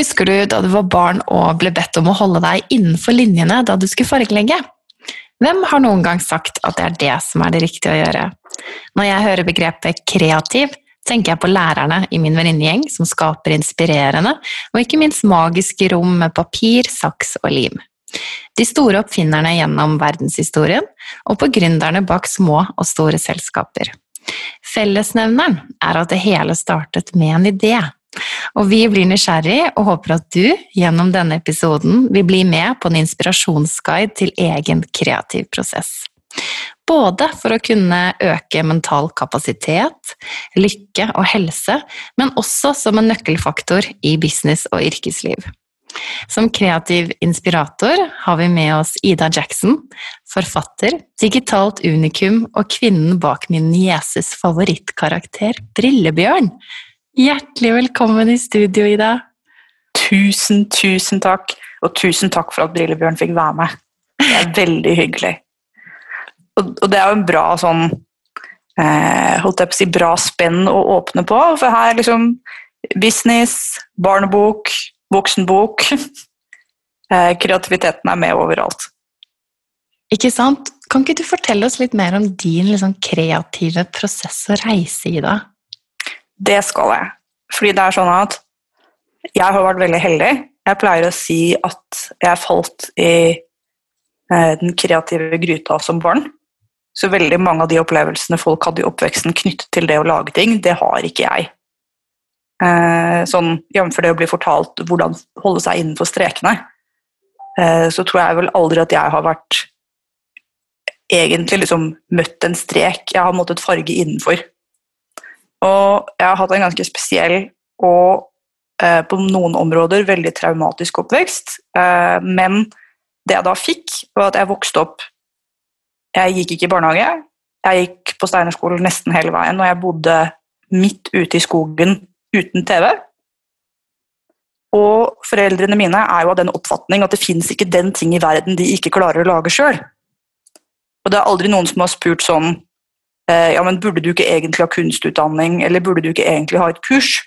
Husker du da du var barn og ble bedt om å holde deg innenfor linjene da du skulle fargelegge? Hvem har noen gang sagt at det er det som er det riktige å gjøre? Når jeg hører begrepet kreativ, tenker jeg på lærerne i min venninnegjeng som skaper inspirerende og ikke minst magiske rom med papir, saks og lim. De store oppfinnerne gjennom verdenshistorien, og på gründerne bak små og store selskaper. Fellesnevneren er at det hele startet med en idé og vi blir nysgjerrig og håper at du gjennom denne episoden vil bli med på en inspirasjonsguide til egen kreativ prosess. Både for å kunne øke mental kapasitet, lykke og helse, men også som en nøkkelfaktor i business og yrkesliv. Som kreativ inspirator har vi med oss Ida Jackson, forfatter, digitalt unikum og kvinnen bak min nieses favorittkarakter, Brillebjørn. Hjertelig velkommen i studio, Ida. Tusen, tusen takk. Og tusen takk for at Brillebjørn fikk være med. Det er veldig hyggelig. Og, og det er jo en bra sånn eh, holdt jeg på å si, bra spenn å åpne på. For her er liksom business, barnebok, voksenbok eh, Kreativiteten er med overalt. Ikke sant? Kan ikke du fortelle oss litt mer om din liksom, kreative prosess og reise, Ida? Det skal jeg. Fordi det er sånn at jeg har vært veldig heldig. Jeg pleier å si at jeg falt i eh, den kreative gryta som barn. Så veldig mange av de opplevelsene folk hadde i oppveksten knyttet til det å lage ting, det har ikke jeg. Eh, sånn Jf. det å bli fortalt hvordan holde seg innenfor strekene, eh, så tror jeg vel aldri at jeg har vært egentlig liksom møtt en strek jeg har måttet farge innenfor. Og jeg har hatt en ganske spesiell og eh, på noen områder veldig traumatisk oppvekst. Eh, men det jeg da fikk, var at jeg vokste opp Jeg gikk ikke i barnehage. Jeg gikk på Steinerskolen nesten hele veien, og jeg bodde midt ute i skogen uten TV. Og foreldrene mine er jo av den oppfatning at det fins ikke den ting i verden de ikke klarer å lage sjøl. Og det er aldri noen som har spurt sånn Ja, men burde du ikke egentlig ha kunstutdanning, eller burde du ikke egentlig ha et kurs?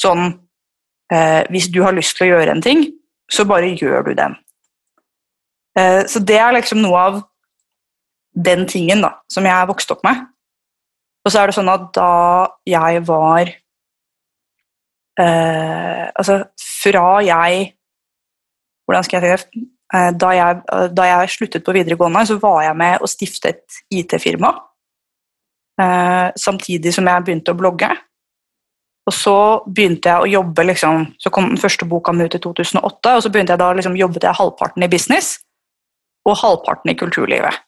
Sånn eh, Hvis du har lyst til å gjøre en ting, så bare gjør du den. Eh, så det er liksom noe av den tingen da, som jeg er vokst opp med. Og så er det sånn at da jeg var eh, Altså fra jeg Hvordan skal jeg si det? Eh, da jeg, da jeg sluttet på videregående, så var jeg med og stiftet IT-firma. Eh, samtidig som jeg begynte å blogge. Og så begynte jeg å jobbe liksom, Så kom den første boka mi ut i 2008, og så begynte jeg da liksom, jobbet jeg halvparten i business og halvparten i kulturlivet.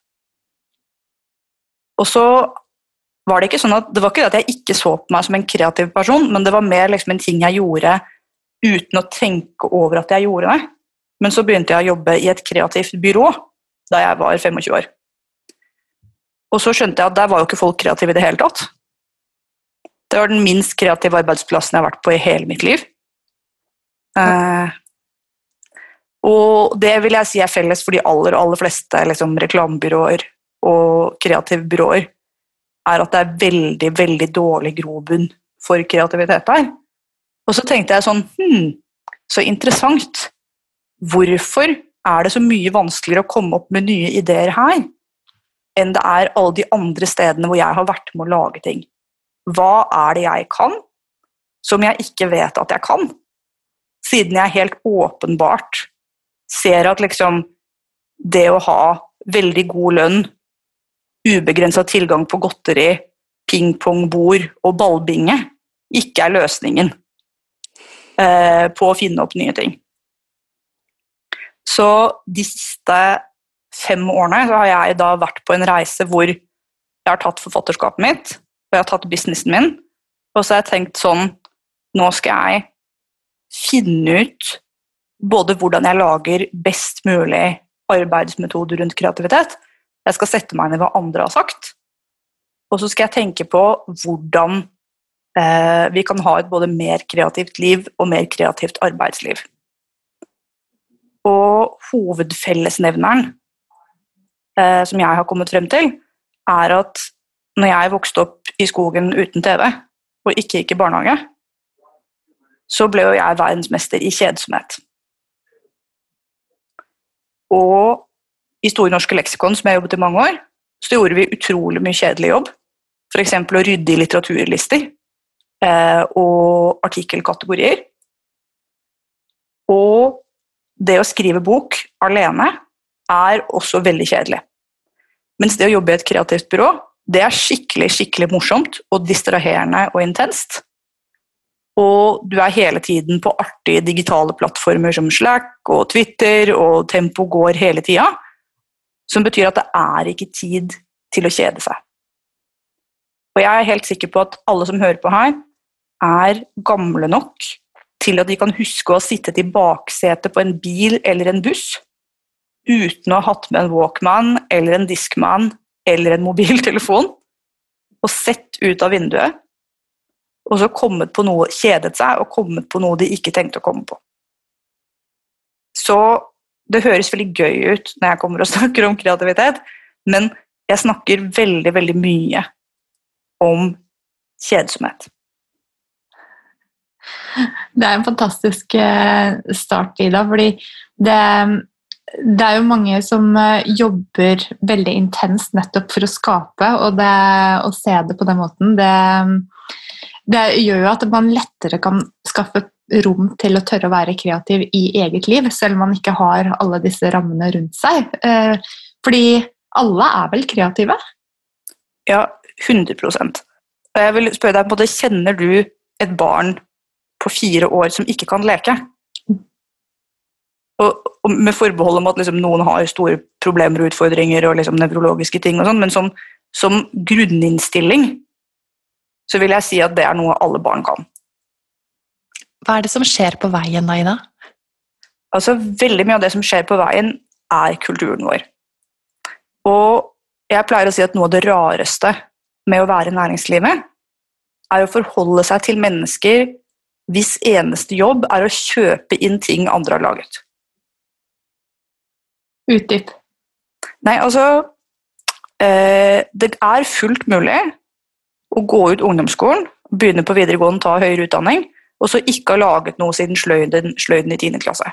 Og så var det ikke sånn at det var ikke det at jeg ikke så på meg som en kreativ person, men det var mer liksom en ting jeg gjorde uten å tenke over at jeg gjorde det. Men så begynte jeg å jobbe i et kreativt byrå da jeg var 25 år. Og så skjønte jeg at der var jo ikke folk kreative i det hele tatt. Det var den minst kreative arbeidsplassen jeg har vært på i hele mitt liv. Eh, og det vil jeg si er felles for de aller, aller fleste liksom, reklamebyråer og kreative byråer, er at det er veldig, veldig dårlig grobunn for kreativitet der. Og så tenkte jeg sånn Hm, så interessant. Hvorfor er det så mye vanskeligere å komme opp med nye ideer her enn det er alle de andre stedene hvor jeg har vært med å lage ting? Hva er det jeg kan som jeg ikke vet at jeg kan? Siden jeg helt åpenbart ser at liksom det å ha veldig god lønn, ubegrensa tilgang på godteri, pingpongbord og ballbinge ikke er løsningen eh, på å finne opp nye ting. Så de siste fem årene så har jeg da vært på en reise hvor jeg har tatt forfatterskapet mitt, og jeg har tatt businessen min, og så har jeg tenkt sånn Nå skal jeg finne ut både hvordan jeg lager best mulig arbeidsmetoder rundt kreativitet. Jeg skal sette meg ned hva andre har sagt. Og så skal jeg tenke på hvordan eh, vi kan ha et både mer kreativt liv og mer kreativt arbeidsliv. Og hovedfellesnevneren eh, som jeg har kommet frem til, er at når jeg vokste opp i skogen uten TV, og ikke gikk i barnehage, så ble jo jeg verdensmester i kjedsomhet. Og i Store norske leksikon, som jeg jobbet i mange år, så gjorde vi utrolig mye kjedelig jobb. F.eks. å rydde i litteraturlister eh, og artikkelkategorier. Og det å skrive bok alene er også veldig kjedelig. Mens det å jobbe i et kreativt byrå, det er skikkelig, skikkelig morsomt og distraherende og intenst. Og du er hele tiden på artige digitale plattformer som Slack og Twitter, og tempo går hele tida. Som betyr at det er ikke tid til å kjede seg. Og jeg er helt sikker på at alle som hører på her, er gamle nok til at de kan huske å ha sittet i baksetet på en bil eller en buss uten å ha hatt med en Walkman eller en diskman eller en mobiltelefon og sett ut av vinduet og så kommet på noe, kjedet seg og kommet på noe de ikke tenkte å komme på. Så det høres veldig gøy ut når jeg kommer og snakker om kreativitet, men jeg snakker veldig, veldig mye om kjedsomhet. Det er en fantastisk eh, start, Ida, fordi det, det er jo mange som eh, jobber veldig intenst nettopp for å skape, og det, å se det på den måten, det det gjør jo at man lettere kan skaffe rom til å tørre å være kreativ i eget liv, selv om man ikke har alle disse rammene rundt seg. Eh, fordi alle er vel kreative? Ja, 100% Og jeg vil spørre deg, på det, Kjenner du et barn på fire år som ikke kan leke? Og, og med forbehold om at liksom, noen har store problemer og utfordringer og liksom, nevrologiske ting, og sånn, men som, som grunninnstilling så vil jeg si at det er noe alle barn kan. Hva er det som skjer på veien da, Ida? Altså, veldig mye av det som skjer på veien, er kulturen vår. Og jeg pleier å si at noe av det rareste med å være i næringslivet, er å forholde seg til mennesker hvis eneste jobb er å kjøpe inn ting andre har laget. Utdyp. Nei, altså eh, Det er fullt mulig å gå ut ungdomsskolen, begynne på videregående, ta høyere utdanning, og så ikke ha laget noe siden sløyden, sløyden i 10. klasse.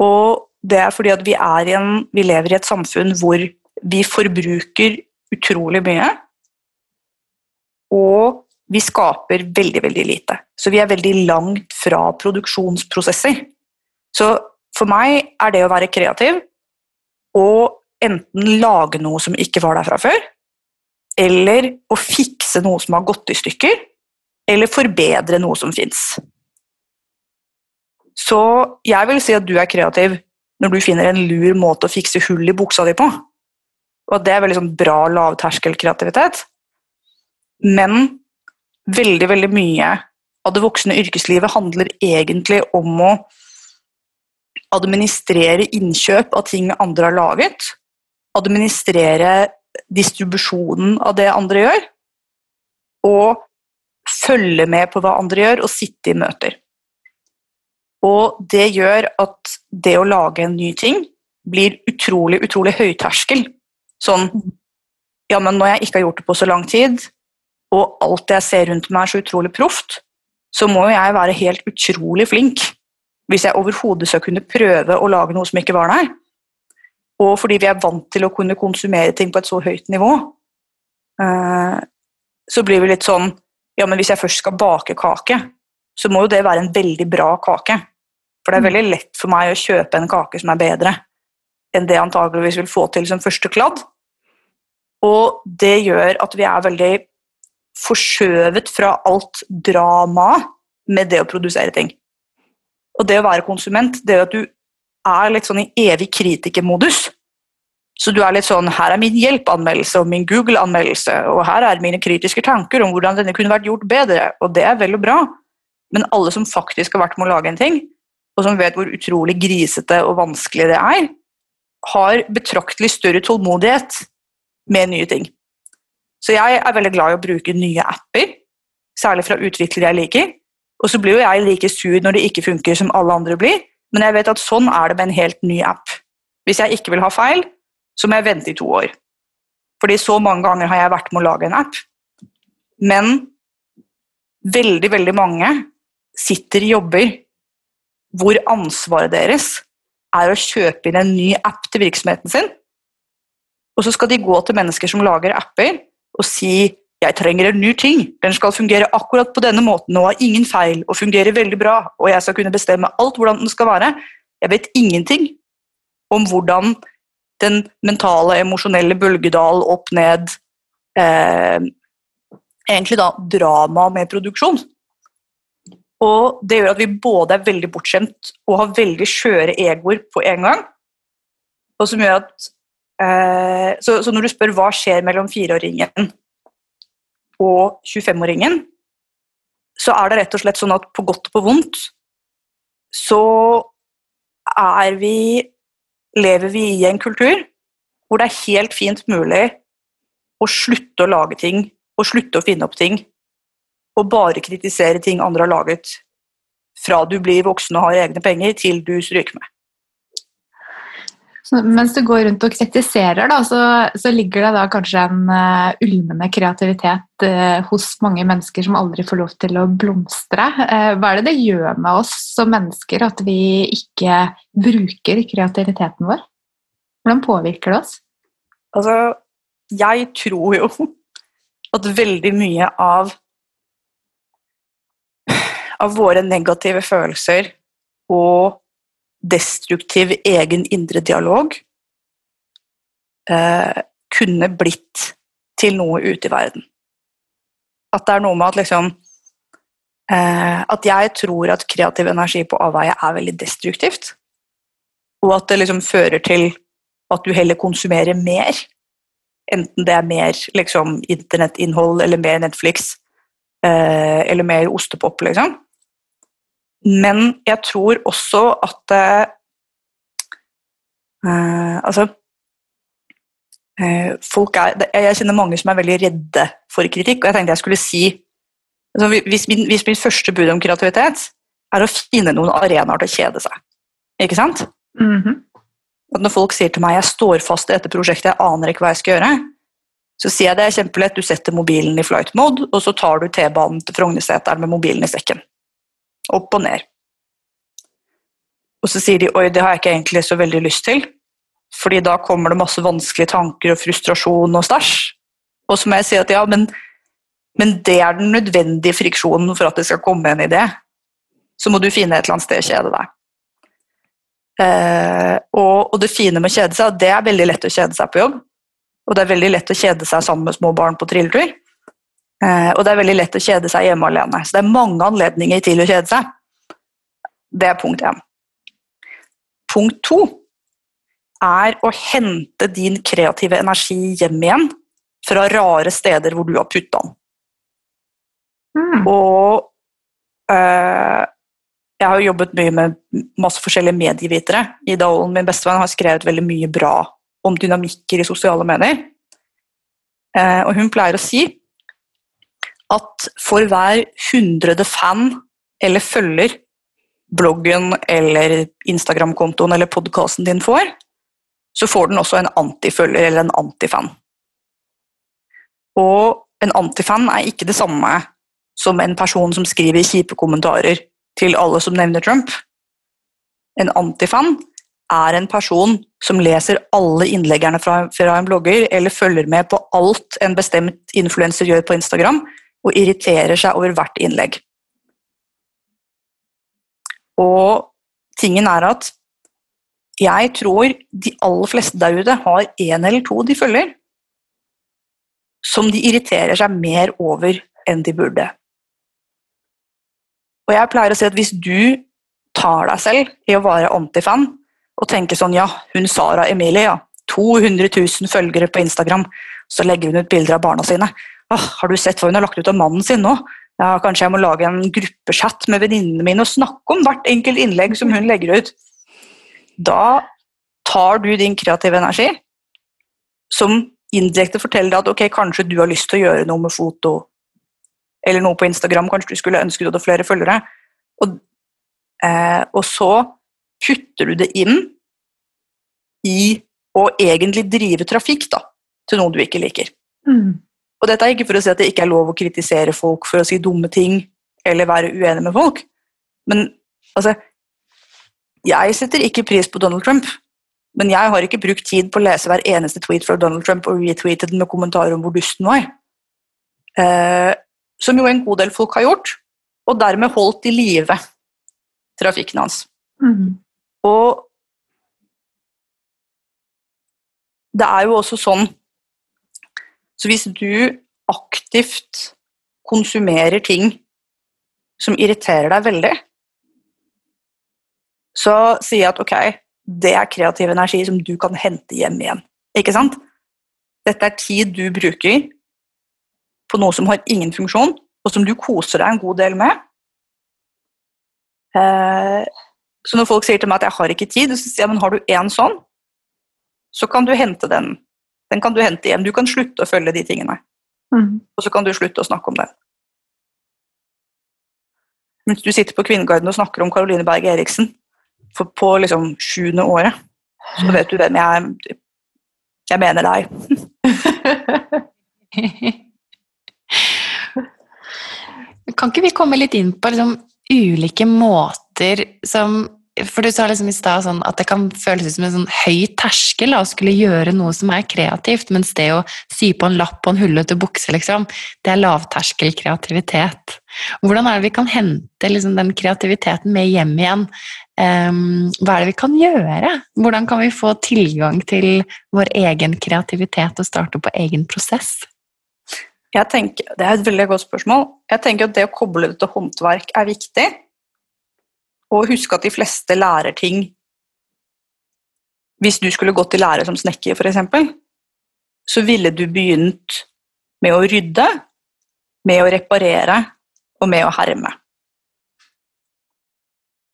Og det er fordi at vi, er en, vi lever i et samfunn hvor vi forbruker utrolig mye, og vi skaper veldig, veldig lite. Så vi er veldig langt fra produksjonsprosesser. Så for meg er det å være kreativ og enten lage noe som ikke var der fra før, eller å fikse noe som har gått i stykker, eller forbedre noe som fins. Så jeg vil si at du er kreativ når du finner en lur måte å fikse hull i buksa di på. Og at det er veldig sånn bra lavterskelkreativitet. Men veldig, veldig mye av det voksne yrkeslivet handler egentlig om å administrere innkjøp av ting andre har laget. Administrere distribusjonen av det andre gjør. Og følge med på hva andre gjør, og sitte i møter. Og det gjør at det å lage en ny ting blir utrolig, utrolig høyterskel. Sånn Ja, men når jeg ikke har gjort det på så lang tid, og alt det jeg ser rundt meg er så utrolig proft, så må jo jeg være helt utrolig flink hvis jeg overhodet skal kunne prøve å lage noe som ikke var der. Og fordi vi er vant til å kunne konsumere ting på et så høyt nivå, eh, så blir vi litt sånn Ja, men hvis jeg først skal bake kake, så må jo det være en veldig bra kake. For det er veldig lett for meg å kjøpe en kake som er bedre enn det jeg antageligvis vil få til som første kladd. Og det gjør at vi er veldig forskjøvet fra alt dramaet med det å produsere ting. Og det å være konsument, det er at du er litt sånn i evig kritikermodus. Så du er litt sånn Her er min hjelpeanmeldelse og min Google-anmeldelse, og her er mine kritiske tanker om hvordan denne kunne vært gjort bedre, og det er vel og bra, men alle som faktisk har vært med å lage en ting, og som vet hvor utrolig grisete og vanskelig det er, har betraktelig større tålmodighet med nye ting. Så jeg er veldig glad i å bruke nye apper, særlig fra utviklere jeg liker. Og så blir jo jeg like sur når det ikke funker som alle andre blir, men jeg vet at sånn er det med en helt ny app. Hvis jeg ikke vil ha feil, så må jeg vente i to år. Fordi så mange ganger har jeg vært med å lage en app. Men veldig, veldig mange sitter i jobber hvor ansvaret deres er å kjøpe inn en ny app til virksomheten sin, og så skal de gå til mennesker som lager apper, og si jeg trenger en ny ting, den skal fungere akkurat på denne måten og har ingen feil og fungerer veldig bra, og jeg skal kunne bestemme alt hvordan den skal være. Jeg vet ingenting om hvordan den mentale, emosjonelle bølgedal opp ned eh, Egentlig da drama med produksjon. Og det gjør at vi både er veldig bortskjemt og har veldig skjøre egoer på en gang. Og som gjør at eh, så, så, når du spør hva skjer mellom fireåringen og 25-åringen, så er det rett og slett sånn at på godt og på vondt så er vi lever vi i en kultur hvor det er helt fint mulig å slutte å lage ting og slutte å finne opp ting og bare kritisere ting andre har laget. Fra du blir voksen og har egne penger, til du stryker med. Mens du går rundt og kritiserer, da, så, så ligger det da kanskje en uh, ulmende kreativitet uh, hos mange mennesker som aldri får lov til å blomstre. Uh, hva er det det gjør med oss som mennesker at vi ikke bruker kreativiteten vår? Hvordan påvirker det oss? Altså, jeg tror jo at veldig mye av av våre negative følelser og destruktiv egen indre dialog eh, kunne blitt til noe ute i verden. At det er noe med at liksom eh, At jeg tror at kreativ energi på avveie er veldig destruktivt. Og at det liksom fører til at du heller konsumerer mer. Enten det er mer liksom, internettinnhold eller mer Netflix eh, eller mer ostepop, liksom. Men jeg tror også at Eh, altså eh, folk er, Jeg kjenner mange som er veldig redde for kritikk, og jeg tenkte jeg skulle si altså, hvis, min, hvis mitt første bud om kreativitet er å finne noen arenaer til å kjede seg. Ikke sant? Mm -hmm. når folk sier til meg jeg står fast i dette prosjektet, jeg aner ikke hva jeg skal gjøre, så sier jeg det er kjempelett, du setter mobilen i flight mode, og så tar du T-banen til Frognerseteren med mobilen i sekken. Opp og ned. Og så sier de oi, det har jeg ikke egentlig så veldig lyst til, fordi da kommer det masse vanskelige tanker og frustrasjon og stæsj. Og så må jeg si at ja, men, men det er den nødvendige friksjonen for at det skal komme en idé. Så må du finne et eller annet sted å kjede deg. Eh, og, og det fine med å kjede seg, det er veldig lett å kjede seg på jobb. Og det er veldig lett å kjede seg sammen med små barn på trilletur. Eh, og det er veldig lett å kjede seg hjemme alene. Så det er mange anledninger til å kjede seg. Det er punkt én. Punkt to er å hente din kreative energi hjem igjen fra rare steder hvor du har putta den. Mm. Og øh, jeg har jo jobbet mye med masse forskjellige medievitere. Ida Ålen, min bestevenn, har skrevet veldig mye bra om dynamikker i sosiale medier. Eh, og hun pleier å si at for hver hundrede fan eller følger bloggen eller Instagram-kontoen eller podkasten din får, så får den også en antifølger eller en antifan. Og en antifan er ikke det samme som en person som skriver kjipe kommentarer til alle som nevner Trump. En antifan er en person som leser alle innleggerne fra, en blogger, eller følger med på alt en bestemt influenser gjør på Instagram, og irriterer seg over hvert innlegg. Og tingen er at jeg tror de aller fleste der ute har én eller to de følger, som de irriterer seg mer over enn de burde. Og jeg pleier å si at hvis du tar deg selv i å være antifan og tenker sånn ja, hun Sara Emilie, ja, 200 000 følgere på Instagram, så legger hun ut bilder av barna sine. Åh, har du sett hva hun har lagt ut av mannen sin nå? Ja, kanskje jeg må lage en gruppechat med venninnene mine og snakke om hvert enkelt innlegg som hun legger ut. Da tar du din kreative energi, som indirekte forteller deg at ok, kanskje du har lyst til å gjøre noe med foto, eller noe på Instagram, kanskje du skulle ønske du hadde flere følgere, og, eh, og så putter du det inn i å egentlig drive trafikk da, til noe du ikke liker. Mm. Og dette er ikke for å si at det ikke er lov å kritisere folk for å si dumme ting eller være uenig med folk, men altså Jeg setter ikke pris på Donald Trump, men jeg har ikke brukt tid på å lese hver eneste tweet fra Donald Trump og retweete den med kommentarer om hvor dusten var. Eh, som jo en god del folk har gjort, og dermed holdt i live trafikken hans. Mm. Og det er jo også sånn Så hvis du aktivt konsumerer ting som irriterer deg veldig, så sier jeg at ok, det er kreativ energi som du kan hente hjem igjen. Ikke sant? Dette er tid du bruker på noe som har ingen funksjon, og som du koser deg en god del med. Eh, så når folk sier til meg at jeg har ikke tid, så sier jeg men har du én sånn, så kan du hente den. Den kan du hente hjem. Du kan slutte å følge de tingene, Mm. og så kan du slutte å snakke om den. Mens du sitter på Kvinneguiden og snakker om Caroline Berg Eriksen for på liksom sjuende året, så vet du hvem jeg Jeg mener deg. Kan ikke vi komme litt inn på liksom, ulike måter som For du sa liksom i stad sånn at det kan føles ut som en sånn høy terskel å skulle gjøre noe som er kreativt, mens det å sy på en lapp på en hullete bukse, liksom, det er lavterskel kreativitet. Hvordan er det vi kan hente liksom, den kreativiteten med hjem igjen? Um, hva er det vi kan gjøre? Hvordan kan vi få tilgang til vår egen kreativitet og starte på egen prosess? Jeg tenker, det er et veldig godt spørsmål. Jeg tenker at Det å koble det til håndverk er viktig. Og husk at de fleste lærer ting Hvis du skulle gått i lære som snekker, f.eks., så ville du begynt med å rydde, med å reparere og med å herme.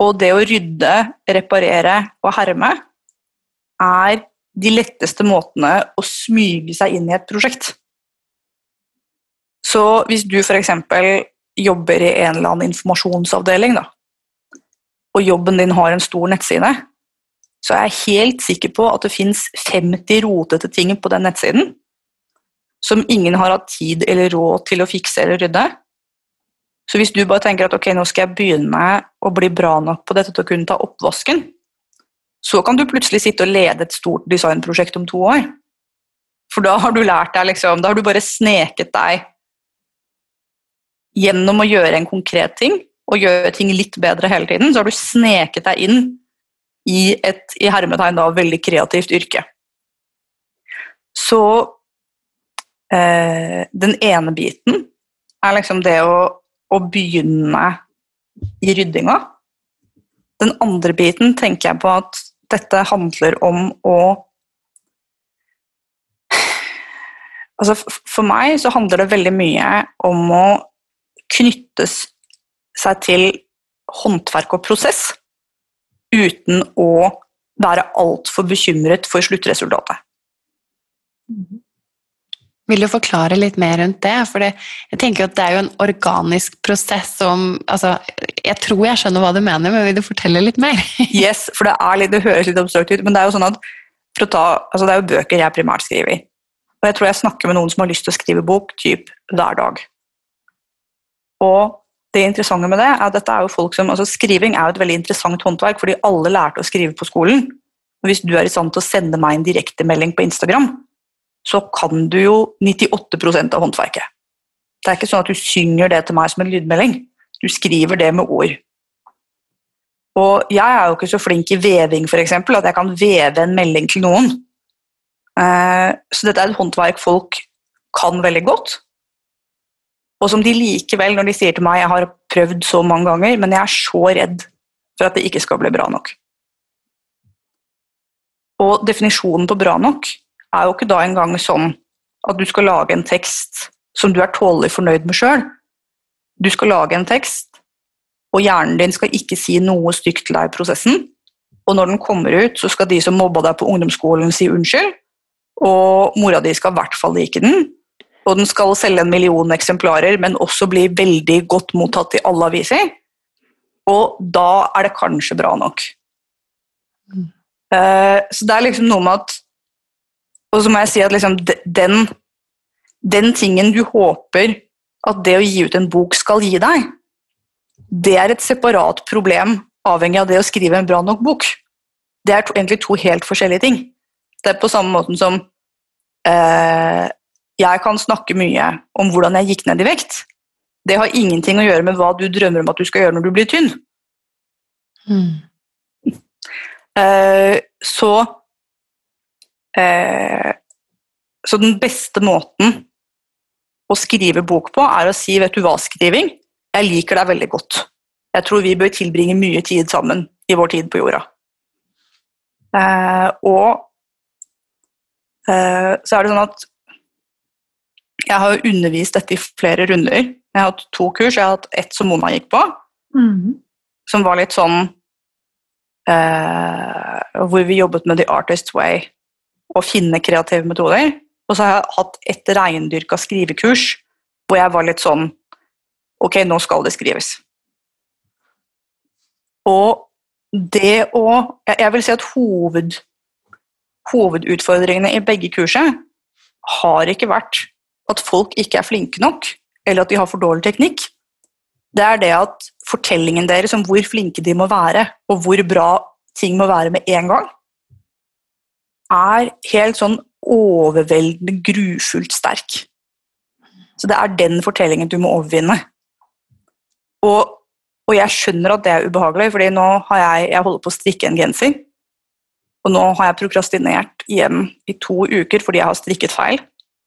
Og det å rydde, reparere og herme, er de letteste måtene å smyge seg inn i et prosjekt. Så hvis du f.eks. jobber i en eller annen informasjonsavdeling, da, og jobben din har en stor nettside, så er jeg helt sikker på at det fins 50 rotete ting på den nettsiden som ingen har hatt tid eller råd til å fikse eller rydde. Så hvis du bare tenker at ok, nå skal jeg begynne å bli bra nok på dette til å kunne ta oppvasken, så kan du plutselig sitte og lede et stort designprosjekt om to år. For da har du lært deg liksom, da har du bare sneket deg gjennom å gjøre en konkret ting og gjøre ting litt bedre hele tiden, så har du sneket deg inn i et i hermetegn da, veldig kreativt yrke. Så eh, den ene biten er liksom det å, å begynne i ryddinga. Den andre biten tenker jeg på at dette handler om å Altså for meg så handler det veldig mye om å knyttes seg til håndverk og prosess uten å være altfor bekymret for sluttresultatet. Vil du forklare litt mer rundt det? For jeg tenker at det er jo en organisk prosess som altså, Jeg tror jeg skjønner hva du mener, men vil du fortelle litt mer? yes, for det, litt, det høres litt abstrakt ut, men det er jo sånn at ta, altså det er jo bøker jeg primært skriver. Og jeg tror jeg snakker med noen som har lyst til å skrive bok typ hver dag. Og det interessante med det er at dette er jo folk som, altså Skriving er jo et veldig interessant håndverk, fordi alle lærte å skrive på skolen. Hvis du er i stand til å sende meg en direktemelding på Instagram, så kan du jo 98% av håndverket. Det er ikke sånn at du synger det til meg som en lydmelding. Du skriver det med ord. Og jeg er jo ikke så flink i veving, f.eks., at jeg kan veve en melding til noen. Eh, så dette er et håndverk folk kan veldig godt, og som de likevel, når de sier til meg jeg har prøvd så mange ganger, men jeg er så redd for at det ikke skal bli bra nok. Og definisjonen på bra nok er jo ikke da engang sånn at du skal lage en tekst som du er tålelig fornøyd med sjøl. Du skal lage en tekst, og hjernen din skal ikke si noe stygt til deg i prosessen. Og når den kommer ut, så skal de som mobba deg på ungdomsskolen, si unnskyld. Og mora di skal i hvert fall like den, og den skal selge en million eksemplarer, men også bli veldig godt mottatt i alle aviser. Og da er det kanskje bra nok. Uh, så det er liksom noe med at Og så må jeg si at liksom den, den tingen du håper at det å gi ut en bok skal gi deg, det er et separat problem avhengig av det å skrive en bra nok bok. Det er to, egentlig to helt forskjellige ting. Det er på samme måten som uh, jeg kan snakke mye om hvordan jeg gikk ned i vekt. Det har ingenting å gjøre med hva du drømmer om at du skal gjøre når du blir tynn. Mm. Uh, så uh, Så den beste måten å skrive bok på, er å si 'vet du hva, skriving, jeg liker deg veldig godt'. Jeg tror vi bør tilbringe mye tid sammen i vår tid på jorda. Uh, og så er det sånn at jeg har jo undervist dette i flere runder. Jeg har hatt to kurs. Jeg har hatt ett som Mona gikk på, mm. som var litt sånn eh, Hvor vi jobbet med The Artist's Way å finne kreative metoder. Og så har jeg hatt et reindyrka skrivekurs hvor jeg var litt sånn Ok, nå skal det skrives. Og det å Jeg vil si at hoved, hovedutfordringene i begge kurset har ikke vært at folk ikke er flinke nok, eller at de har for dårlig teknikk, det er det at fortellingen deres om hvor flinke de må være, og hvor bra ting må være med en gang, er helt sånn overveldende grufullt sterk. Så det er den fortellingen du må overvinne. Og, og jeg skjønner at det er ubehagelig, fordi nå har jeg, jeg holder på å strikke en genser. Og nå har jeg prokrastinert igjen i to uker fordi jeg har strikket feil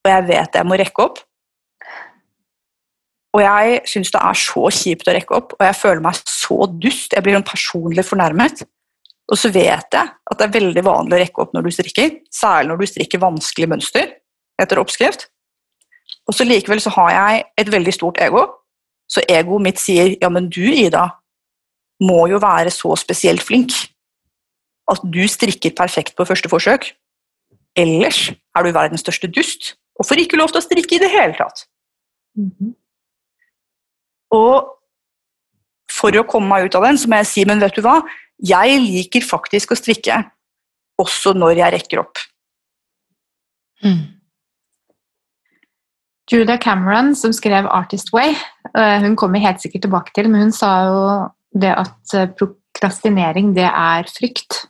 og jeg vet jeg må rekke opp. Og jeg syns det er så kjipt å rekke opp, og jeg føler meg så dust. Jeg blir sånn personlig fornærmet. Og så vet jeg at det er veldig vanlig å rekke opp når du strikker, særlig når du strikker vanskelige mønster etter oppskrift. Og så likevel så har jeg et veldig stort ego, så egoet mitt sier ja, men du, Ida, må jo være så spesielt flink at du strikker perfekt på første forsøk. Ellers er du verdens største dust og får ikke lov til å strikke i det hele tatt. Mhm. Og for å komme meg ut av den, så må jeg si, men vet du hva, jeg liker faktisk å strikke også når jeg rekker opp. Mm. Julia Cameron, som skrev 'Artist Way', eh, hun kommer helt sikkert tilbake til, men hun sa jo det at eh, prokrastinering, det er frykt.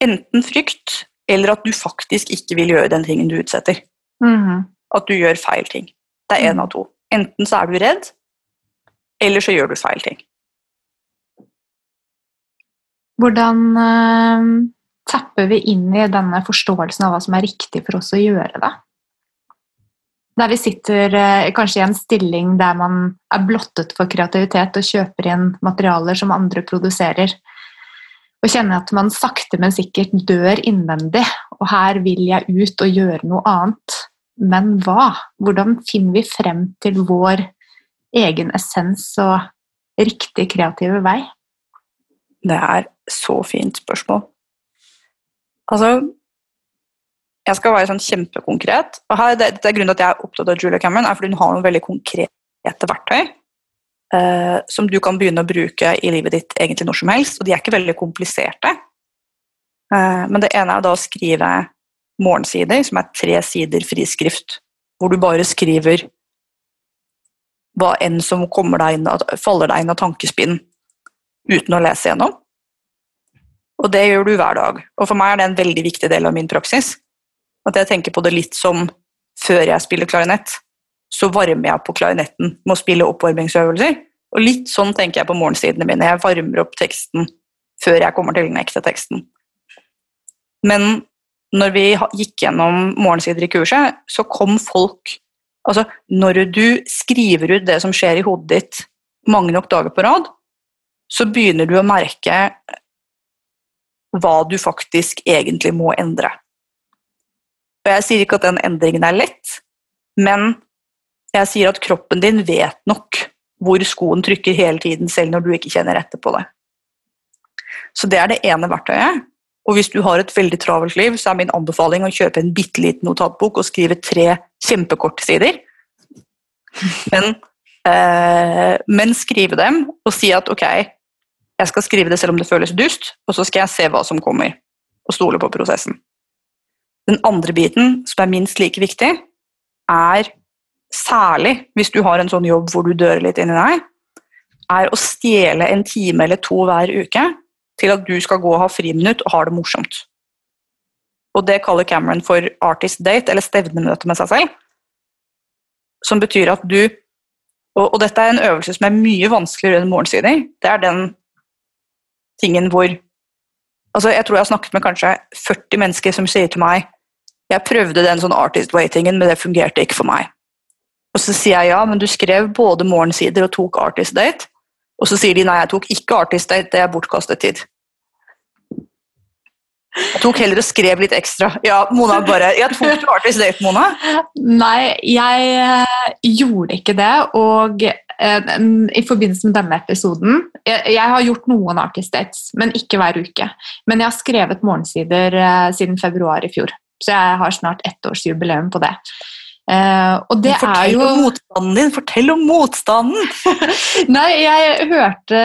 Enten frykt, eller at du faktisk ikke vil gjøre den tingen du utsetter. Mhm. At du gjør feil ting. Det er én av to. Enten så er du redd, eller så gjør du feil ting. Hvordan uh, tapper vi inn i denne forståelsen av hva som er riktig for oss å gjøre da? Der vi sitter eh, kanskje i en stilling der man er blottet for kreativitet og kjøper inn materialer som andre produserer, og kjenner at man sakte, men sikkert dør innvendig, og her vil jeg ut og gjøre noe annet. Men hva? Hvordan finner vi frem til vår egen essens og riktig kreative vei? Det er så fint spørsmål. Altså Jeg skal være sånn kjempekonkret. og her, det, det er grunnen til at jeg er opptatt av Julia Cameron, er fordi hun har noen veldig konkrete verktøy eh, som du kan begynne å bruke i livet ditt egentlig når som helst. Og de er ikke veldig kompliserte. Eh, men det ene er da å skrive morgensider, som er tre sider friskrift, hvor du bare skriver hva enn som deg inn, faller deg inn av tankespinn uten å lese gjennom. Og det gjør du hver dag. Og for meg er det en veldig viktig del av min praksis. At jeg tenker på det litt som før jeg spiller klarinett, så varmer jeg på klarinetten med å spille oppvarmingsøvelser. Og litt sånn tenker jeg på morgensidene mine. Jeg varmer opp teksten før jeg kommer til den ekte teksten. Men når vi gikk gjennom morgensider i kurset, så kom folk Altså, når du skriver ut det som skjer i hodet ditt mange nok dager på rad, så begynner du å merke hva du faktisk egentlig må endre. Og jeg sier ikke at den endringen er lett, men jeg sier at kroppen din vet nok hvor skoen trykker hele tiden, selv når du ikke kjenner etter på det. Så det er det ene verktøyet. Og hvis du har et veldig travelt liv, så er min anbefaling å kjøpe en bitte liten notatbok og skrive tre kjempekorte sider. Men, eh, men, skrive dem og si at ok, jeg skal skrive det selv om det føles dust, og så skal jeg se hva som kommer, og stole på prosessen. Den andre biten, som er minst like viktig, er særlig hvis du har en sånn jobb hvor du dør litt inni deg, er å stjele en time eller to hver uke til at du skal gå og ha friminutt og ha det morsomt. Og det kaller Cameron for artist date, eller stevnemøte med seg selv. Som betyr at du og, dette er en øvelse som er mye vanskeligere enn morgensider. Det er den tingen hvor altså Jeg tror jeg har snakket med kanskje 40 mennesker som sier til meg jeg prøvde den sånn artist way-tingen, men det fungerte ikke for meg. Og så sier jeg ja, men du skrev både morgensider og tok artist date. Og så sier de nei, jeg tok ikke artist date, det er bortkastet tid. Jeg tok heller og skrev litt ekstra. Ja, Mona bare Jeg tok du artist date, Mona? Nei, jeg eh, gjorde ikke det. Og eh, i forbindelse med denne episoden jeg, har gjort noen artist dates, men ikke hver uke. Men jeg har skrevet morgensider eh, siden februar i fjor. Så jeg har snart ettårsjubileum på det. Uh, og det Fortell er jo om motstanden din! Fortell om motstanden! Nei, jeg hørte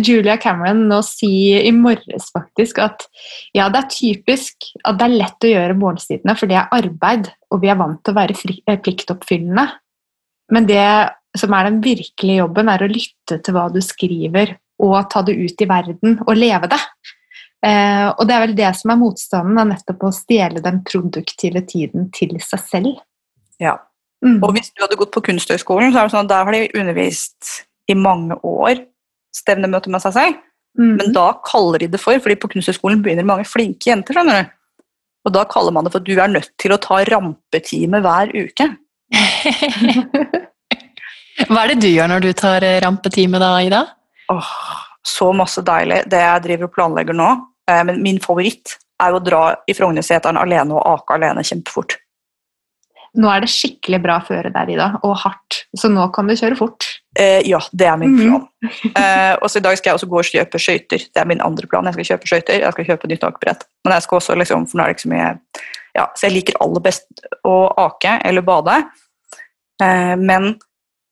Julia Cameron nå si i morges faktisk at ja, det er typisk at det er lett å gjøre morgensidene, for det er arbeid, og vi er vant til å være fri, eh, pliktoppfyllende. Men det som er den virkelige jobben, er å lytte til hva du skriver, og ta det ut i verden og leve det. Eh, og det er vel det som er motstanden, er nettopp å stjele den produktive tiden til seg selv. Ja. Mm. Og hvis du hadde gått på Kunsthøgskolen, så er det sånn at der har de undervist i mange år stevnemøte med seg selv. Mm. Men da kaller de det for, fordi på Kunsthøgskolen begynner mange flinke jenter. skjønner du? Og da kaller man det for at du er nødt til å ta rampetime hver uke. Hva er det du gjør når du tar eh, rampetime da, Ida? Åh, så masse deilig. Det jeg driver og planlegger nå. Eh, men min favoritt er jo å dra i Frognerseteren alene og ake alene kjempefort nå er det skikkelig bra føre der, Ida, og hardt. Så nå kan du kjøre fort. Eh, ja, det er min Mhm. plan. Eh, og så I dag skal jeg også gå og kjøpe skøyter. Det er min andre plan. Jeg skal kjøpe skøyter, jeg skal kjøpe nytt akebrett. Men jeg skal også liksom, for nå er det ikke så mye ja, Så jeg liker aller best å ake eller bade. Eh, men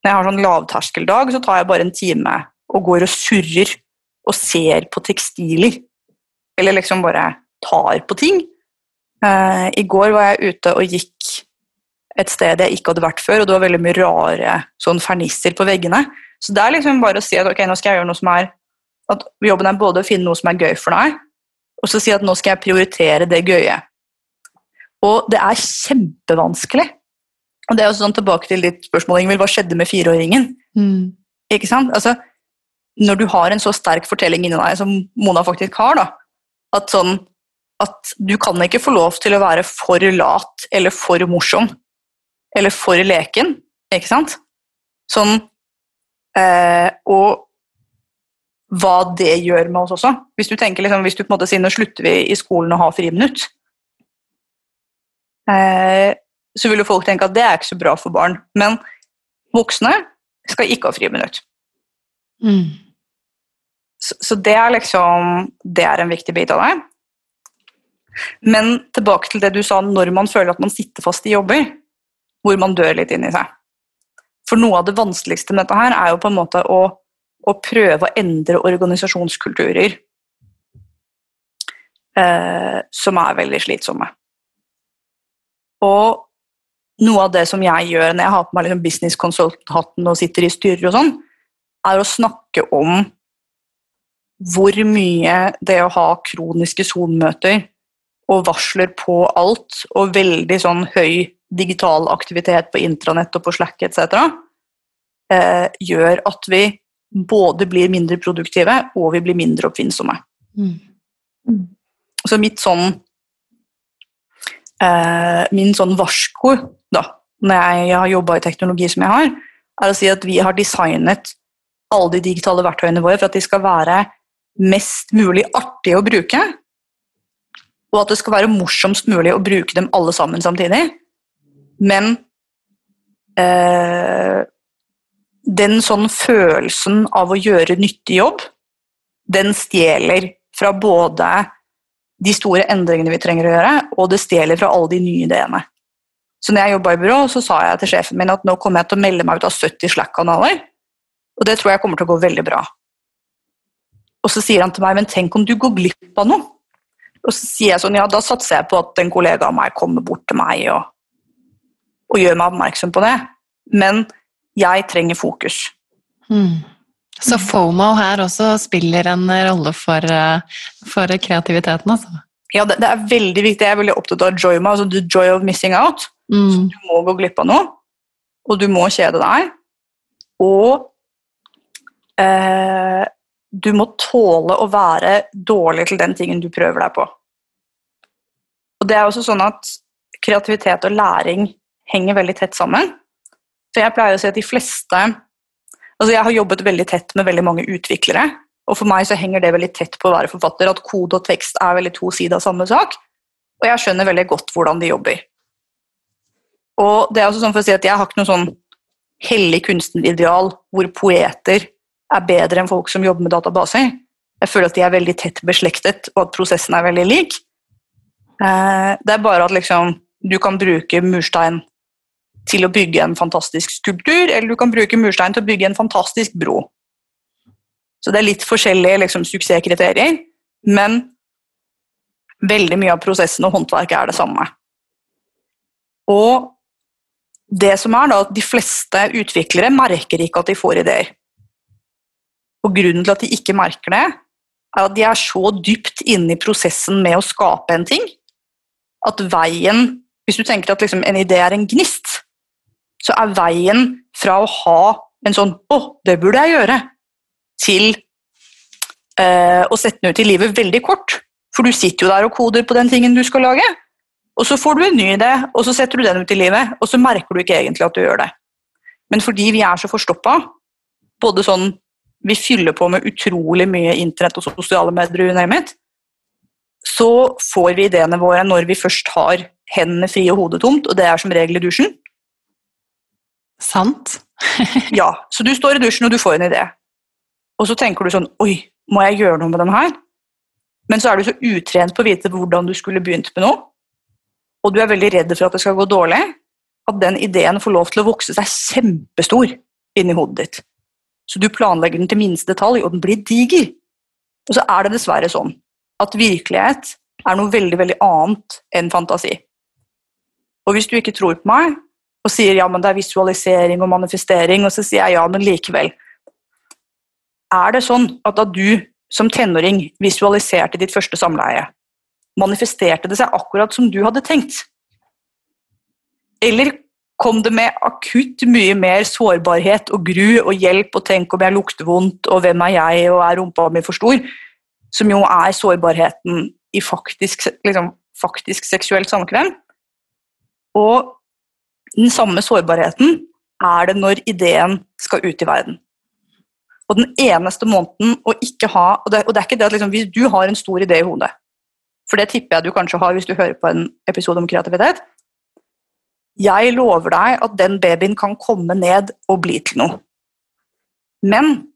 når jeg har sånn lavterskeldag, så tar jeg bare en time og går og surrer og ser på tekstiler. Eller liksom bare tar på ting. Eh, I går var jeg ute og gikk et sted jeg ikke hadde vært før, og det var veldig mye rare sånn fernisser på veggene. Så det er liksom bare å si at ok, nå skal jeg gjøre noe som er at Jobben er både å finne noe som er gøy for deg, og så si at nå skal jeg prioritere det gøye. Og det er kjempevanskelig. Og det er også sånn tilbake til ditt spørsmål, Ingvild, hva skjedde med fireåringen? Mm. Ikke sant? Altså, når du har en så sterk fortelling inni deg, som Mona faktisk har, da, at, sånn, at du kan ikke få lov til å være for lat eller for morsom eller for leken, ikke sant? Sånn, eh, og hva det gjør med oss også. Hvis du tenker liksom, hvis du på en måte sier nå slutter vi i skolen å ha friminutt, eh, så vil jo folk tenke at det er ikke så bra for barn. Men voksne skal ikke ha friminutt. Mm. Så, så det er liksom Det er en viktig bit av det. Men tilbake til det du sa når man føler at man sitter fast i jobber, hvor man dør litt inni seg. For noe av det vanskeligste med dette her er jo på en måte å, å prøve å endre organisasjonskulturer eh, som er veldig slitsomme. Og noe av det som jeg gjør når jeg har på meg liksom business consult-hatten og sitter i styrer og sånn, er å snakke om hvor mye det å ha kroniske Zoom-møter og varsler på alt, og veldig sånn høy digital aktivitet på intranett og på Slack etc., eh, gjør at vi både blir mindre produktive og vi blir mindre oppfinnsomme. Mm. Så mitt sånn eh, Min sånn varsko da, når jeg har jobba i teknologi som jeg har, er å si at vi har designet alle de digitale verktøyene våre for at de skal være mest mulig artige å bruke, og at det skal være morsomst mulig å bruke dem alle sammen samtidig. Men eh, den sånn følelsen av å gjøre nyttig jobb, den stjeler fra både de store endringene vi trenger å gjøre, og det stjeler fra alle de nye ideene. Så når jeg jobba i byrå, så sa jeg til sjefen min at nå kommer jeg til å melde meg ut av 70 Slack-kanaler, og det tror jeg kommer til å gå veldig bra. Og så sier han til meg, men tenk om du går glipp av noe? Og så sier jeg sånn, ja, da satser jeg på at en kollega av meg kommer bort til meg og, og gjør meg oppmerksom på det. Men jeg trenger fokus. Mm. Så FOMO her også spiller en rolle for, eh, for kreativiteten, altså. Ja, det, det er veldig viktig. Jeg er veldig opptatt av joyma, altså the joy of missing out. Mm. Du må gå glipp av noe, og du må kjede deg. Og eh, du må tåle å være dårlig til den tingen du prøver deg på. Og det er også sånn at kreativitet og læring henger veldig tett sammen. For jeg pleier å si at de fleste Altså jeg har jobbet veldig tett med veldig mange utviklere, og for meg så henger det veldig tett på å være forfatter, at kode og tekst er veldig to sider av samme sak, og jeg skjønner veldig godt hvordan de jobber. Og det er også sånn for å si at Jeg har ikke noe sånn hellig kunstnerideal hvor poeter er bedre enn folk som jobber med databaser. Jeg føler at de er veldig tett beslektet, og at prosessen er veldig lik. Eh, Det er bare at liksom, du kan bruke murstein til å bygge en fantastisk skulptur, eller du kan bruke murstein til å bygge en fantastisk bro. Så det er litt forskjellige liksom, suksesskriterier, men veldig mye av prosessen og håndverket er det samme. Og det som er da, at De fleste utviklere merker ikke at de får ideer. Og Grunnen til at de ikke merker det, er at de er så dypt inne i prosessen med å skape en ting, at veien Hvis du tenker at liksom en idé er en gnist, så er veien fra å ha en sånn 'Å, det burde jeg gjøre', til eh, å sette den ut i livet veldig kort. For du sitter jo der og koder på den tingen du skal lage. Og så får du en ny idé, og så setter du den ut i livet, og så merker du ikke egentlig at du gjør det. Men fordi vi er så forstoppa, både sånn vi fyller på med utrolig mye internett og sosiale medier, it, så får vi ideene våre når vi først har hendene frie og hodet tomt, og det er som regel i dusjen. Sant? Ja, så du står i dusjen og du får en idé. Og så tenker du sånn Oi, må jeg gjøre noe med den her? Men så er du så utrent på å vite hvordan du skulle begynt med noe, og du er veldig redd for at det skal gå dårlig, at den ideen får lov til å vokse seg kjempestor inni hodet ditt. Så du planlegger den til minste detalj, og den blir diger. Og så er det dessverre sånn at virkelighet er noe veldig, veldig annet enn fantasi. Og hvis du ikke tror på meg, og sier ja, men det er visualisering og manifestering, og så sier jeg ja, men likevel. Er det sånn at da du som tenåring visualiserte ditt første samleie, manifesterte det seg akkurat som du hadde tenkt? Eller kom det med akutt mye mer sårbarhet og gru og hjelp og tenk om jeg lukter vondt og hvem er jeg og er rumpa mi for stor, som jo er sårbarheten i faktisk, liksom, faktisk seksuelt samkvem? Og den samme sårbarheten er det når ideen skal ut i verden. Og den eneste måneden å ikke ha Og det, og det er ikke det at liksom, hvis du har en stor idé i hodet, for det tipper jeg du kanskje har hvis du hører på en episode om kreativitet Jeg lover deg at den babyen kan komme ned og bli til noe. Men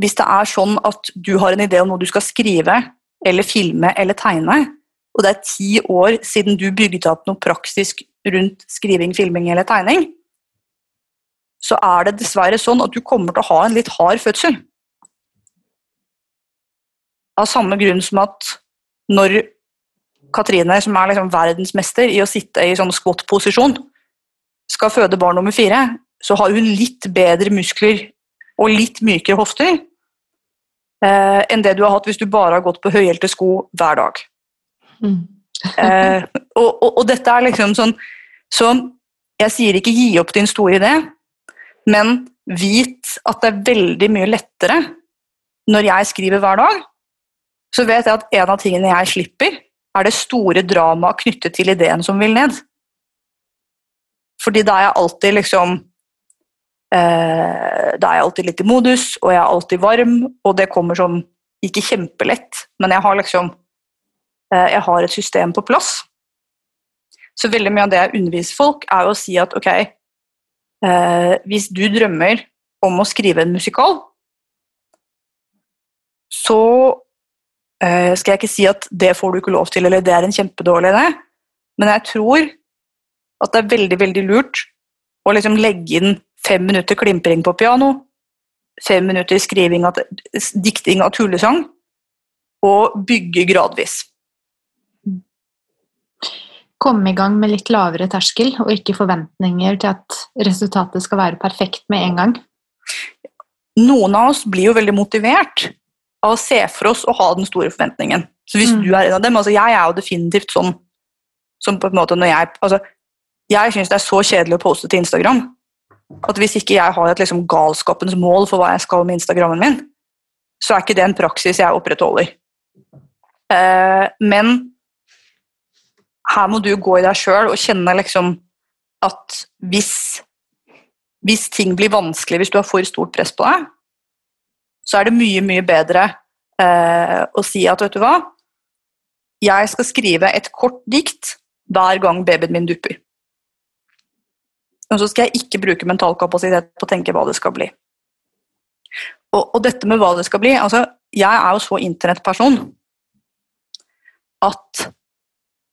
hvis det er sånn at du har en idé om noe du skal skrive eller filme eller tegne, og det er ti år siden du bygde opp noe praktisk rundt skriving, filming eller tegning, så er det dessverre sånn at du kommer til å ha en litt hard fødsel. Av samme grunn som at når Katrine, som er liksom verdensmester i å sitte i sånn squat-posisjon, skal føde barn nummer fire, så har hun litt bedre muskler og litt mykere hofter eh, enn det du har hatt hvis du bare har gått på høyhælte sko hver dag. Mm. eh, og, og, og, dette er liksom sånn Så jeg sier ikke gi opp din store idé, men vit at det er veldig mye lettere når jeg skriver hver dag. Så vet jeg at en av tingene jeg slipper, er det store dramaet knyttet til ideen som vil ned. Fordi da er jeg alltid liksom eh, Da er jeg alltid litt i modus, og jeg er alltid varm, og det kommer sånn ikke kjempelett, men jeg har liksom jeg har et system på plass. Så veldig mye av det jeg underviser folk, er å si at ok, eh, hvis du drømmer om å skrive en musikal, så eh, skal jeg ikke si at det får du ikke lov til, eller det er en kjempedårlig idé, men jeg tror at det er veldig, veldig lurt å liksom legge inn fem minutter klimpring på piano, fem minutter skriving av, dikting av tullesang, og bygge gradvis komme i gang med litt lavere terskel, og ikke forventninger til at resultatet skal være perfekt med en gang? Noen av oss blir jo veldig motivert av å se for oss å ha den store forventningen. Så hvis mm. du er en av dem, altså Jeg er jo definitivt sånn som på en måte når jeg altså, Jeg syns det er så kjedelig å poste til Instagram at hvis ikke jeg har et liksom galskapens mål for hva jeg skal med Instagrammen min, så er ikke det en praksis jeg opprettholder. Eh, men her må du gå i deg sjøl og kjenne liksom at hvis, hvis ting blir vanskelig, hvis du har for stort press på deg, så er det mye, mye bedre eh, å si at vet du hva, jeg skal skrive et kort dikt hver gang babyen min dupper. Og så skal jeg ikke bruke mental kapasitet på å tenke hva det skal bli. Og, og dette med hva det skal bli altså, Jeg er jo så internettperson at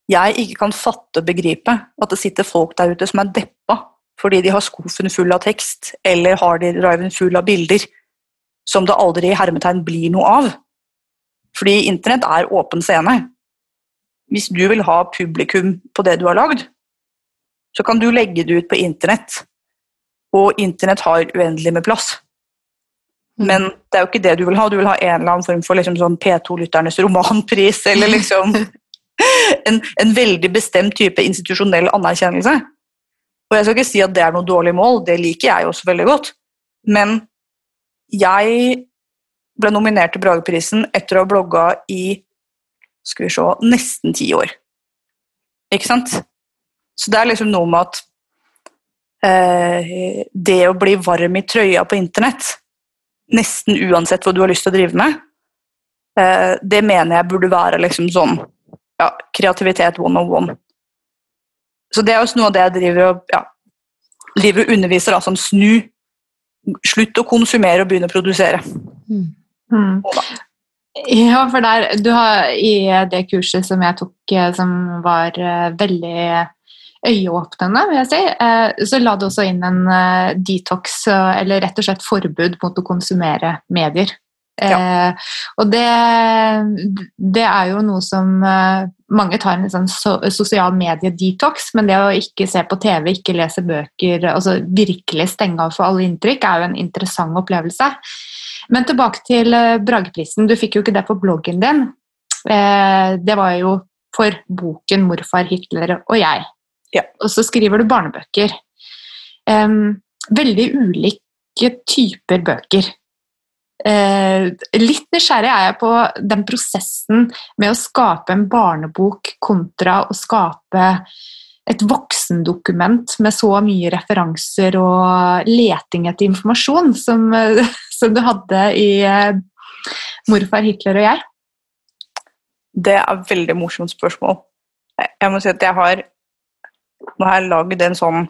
jeg ikke kan fatte og begripe at det sitter folk der ute som er deppa fordi de har skuffen full av tekst, eller har de driven full av bilder som det aldri i hermetegn blir noe av. Fordi internett er åpen scene. Hvis du vil ha publikum på det du har lagd, så kan du legge det ut på internett. Og internett har uendelig med plass. Mm. Men det er jo ikke det du vil ha. Du vil ha en eller annen form for liksom sånn P2-lytternes romanpris, eller liksom en, en, veldig bestemt type institusjonell anerkjennelse. Og jeg skal ikke si at det er noe dårlig mål, det liker jeg også veldig godt. Men jeg ble nominert til Brageprisen etter å ha blogga i skal vi se, nesten ti år. Ikke sant? Så det er liksom noe med at eh, det å bli varm i trøya på internett, nesten uansett hva du har lyst til å drive med, eh, det mener jeg burde være liksom sånn ja, kreativitet one on one. Så det er også noe av det jeg driver og ja, driver og underviser da, som snu. Slutt å konsumere og begynne å produsere. Mm. Ja, for der, du har, I det kurset som jeg tok, eh, som var eh, veldig øyeåpnende, vil jeg si, eh, så la du også inn en detox, eller rett og slett forbud mot å konsumere medier. Eh, og det, det er jo noe som eh, mange tar en sånn so sosial medie-detox, men det å ikke se på TV, ikke lese bøker, altså virkelig stenge av for alle inntrykk, er jo en interessant opplevelse. Men tilbake til eh, Brageprisen. Du fikk jo ikke det på bloggen din. Eh, det var jo for boken 'Morfar, Hitler og jeg'. Ja. Og så skriver du barnebøker. Veldig ulike typer bøker. Eh, litt nysgjerrig er jeg på den prosessen med å skape en barnebok kontra å skape et voksendokument med så mye referanser og leting etter informasjon som, som du hadde i eh, 'Morfar, Hitler og jeg'. Det er et veldig morsomt spørsmål. Jeg- må si at jeg har Nå har lagd en sånn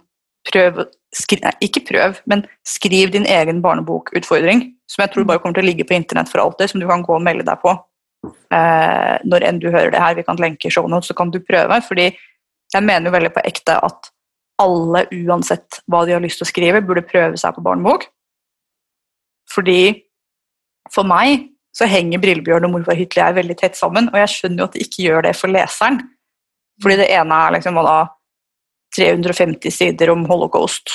prøv skri, nei, Ikke prøv, men skriv din egen barnebokutfordring, som jeg tror bare kommer til å ligge på internett for alltid, som du kan gå og melde deg på eh, når enn du hører det her. Vi kan lenke i shownotes, så kan du prøve. fordi jeg mener jo veldig på ekte at alle, uansett hva de har lyst til å skrive, burde prøve seg på barnebok. Fordi for meg så henger Brillebjørn og Morfar Hitler veldig tett sammen, og jeg skjønner jo at de ikke gjør det for leseren. Fordi det ene er liksom hva da, 350 sider om holocaust,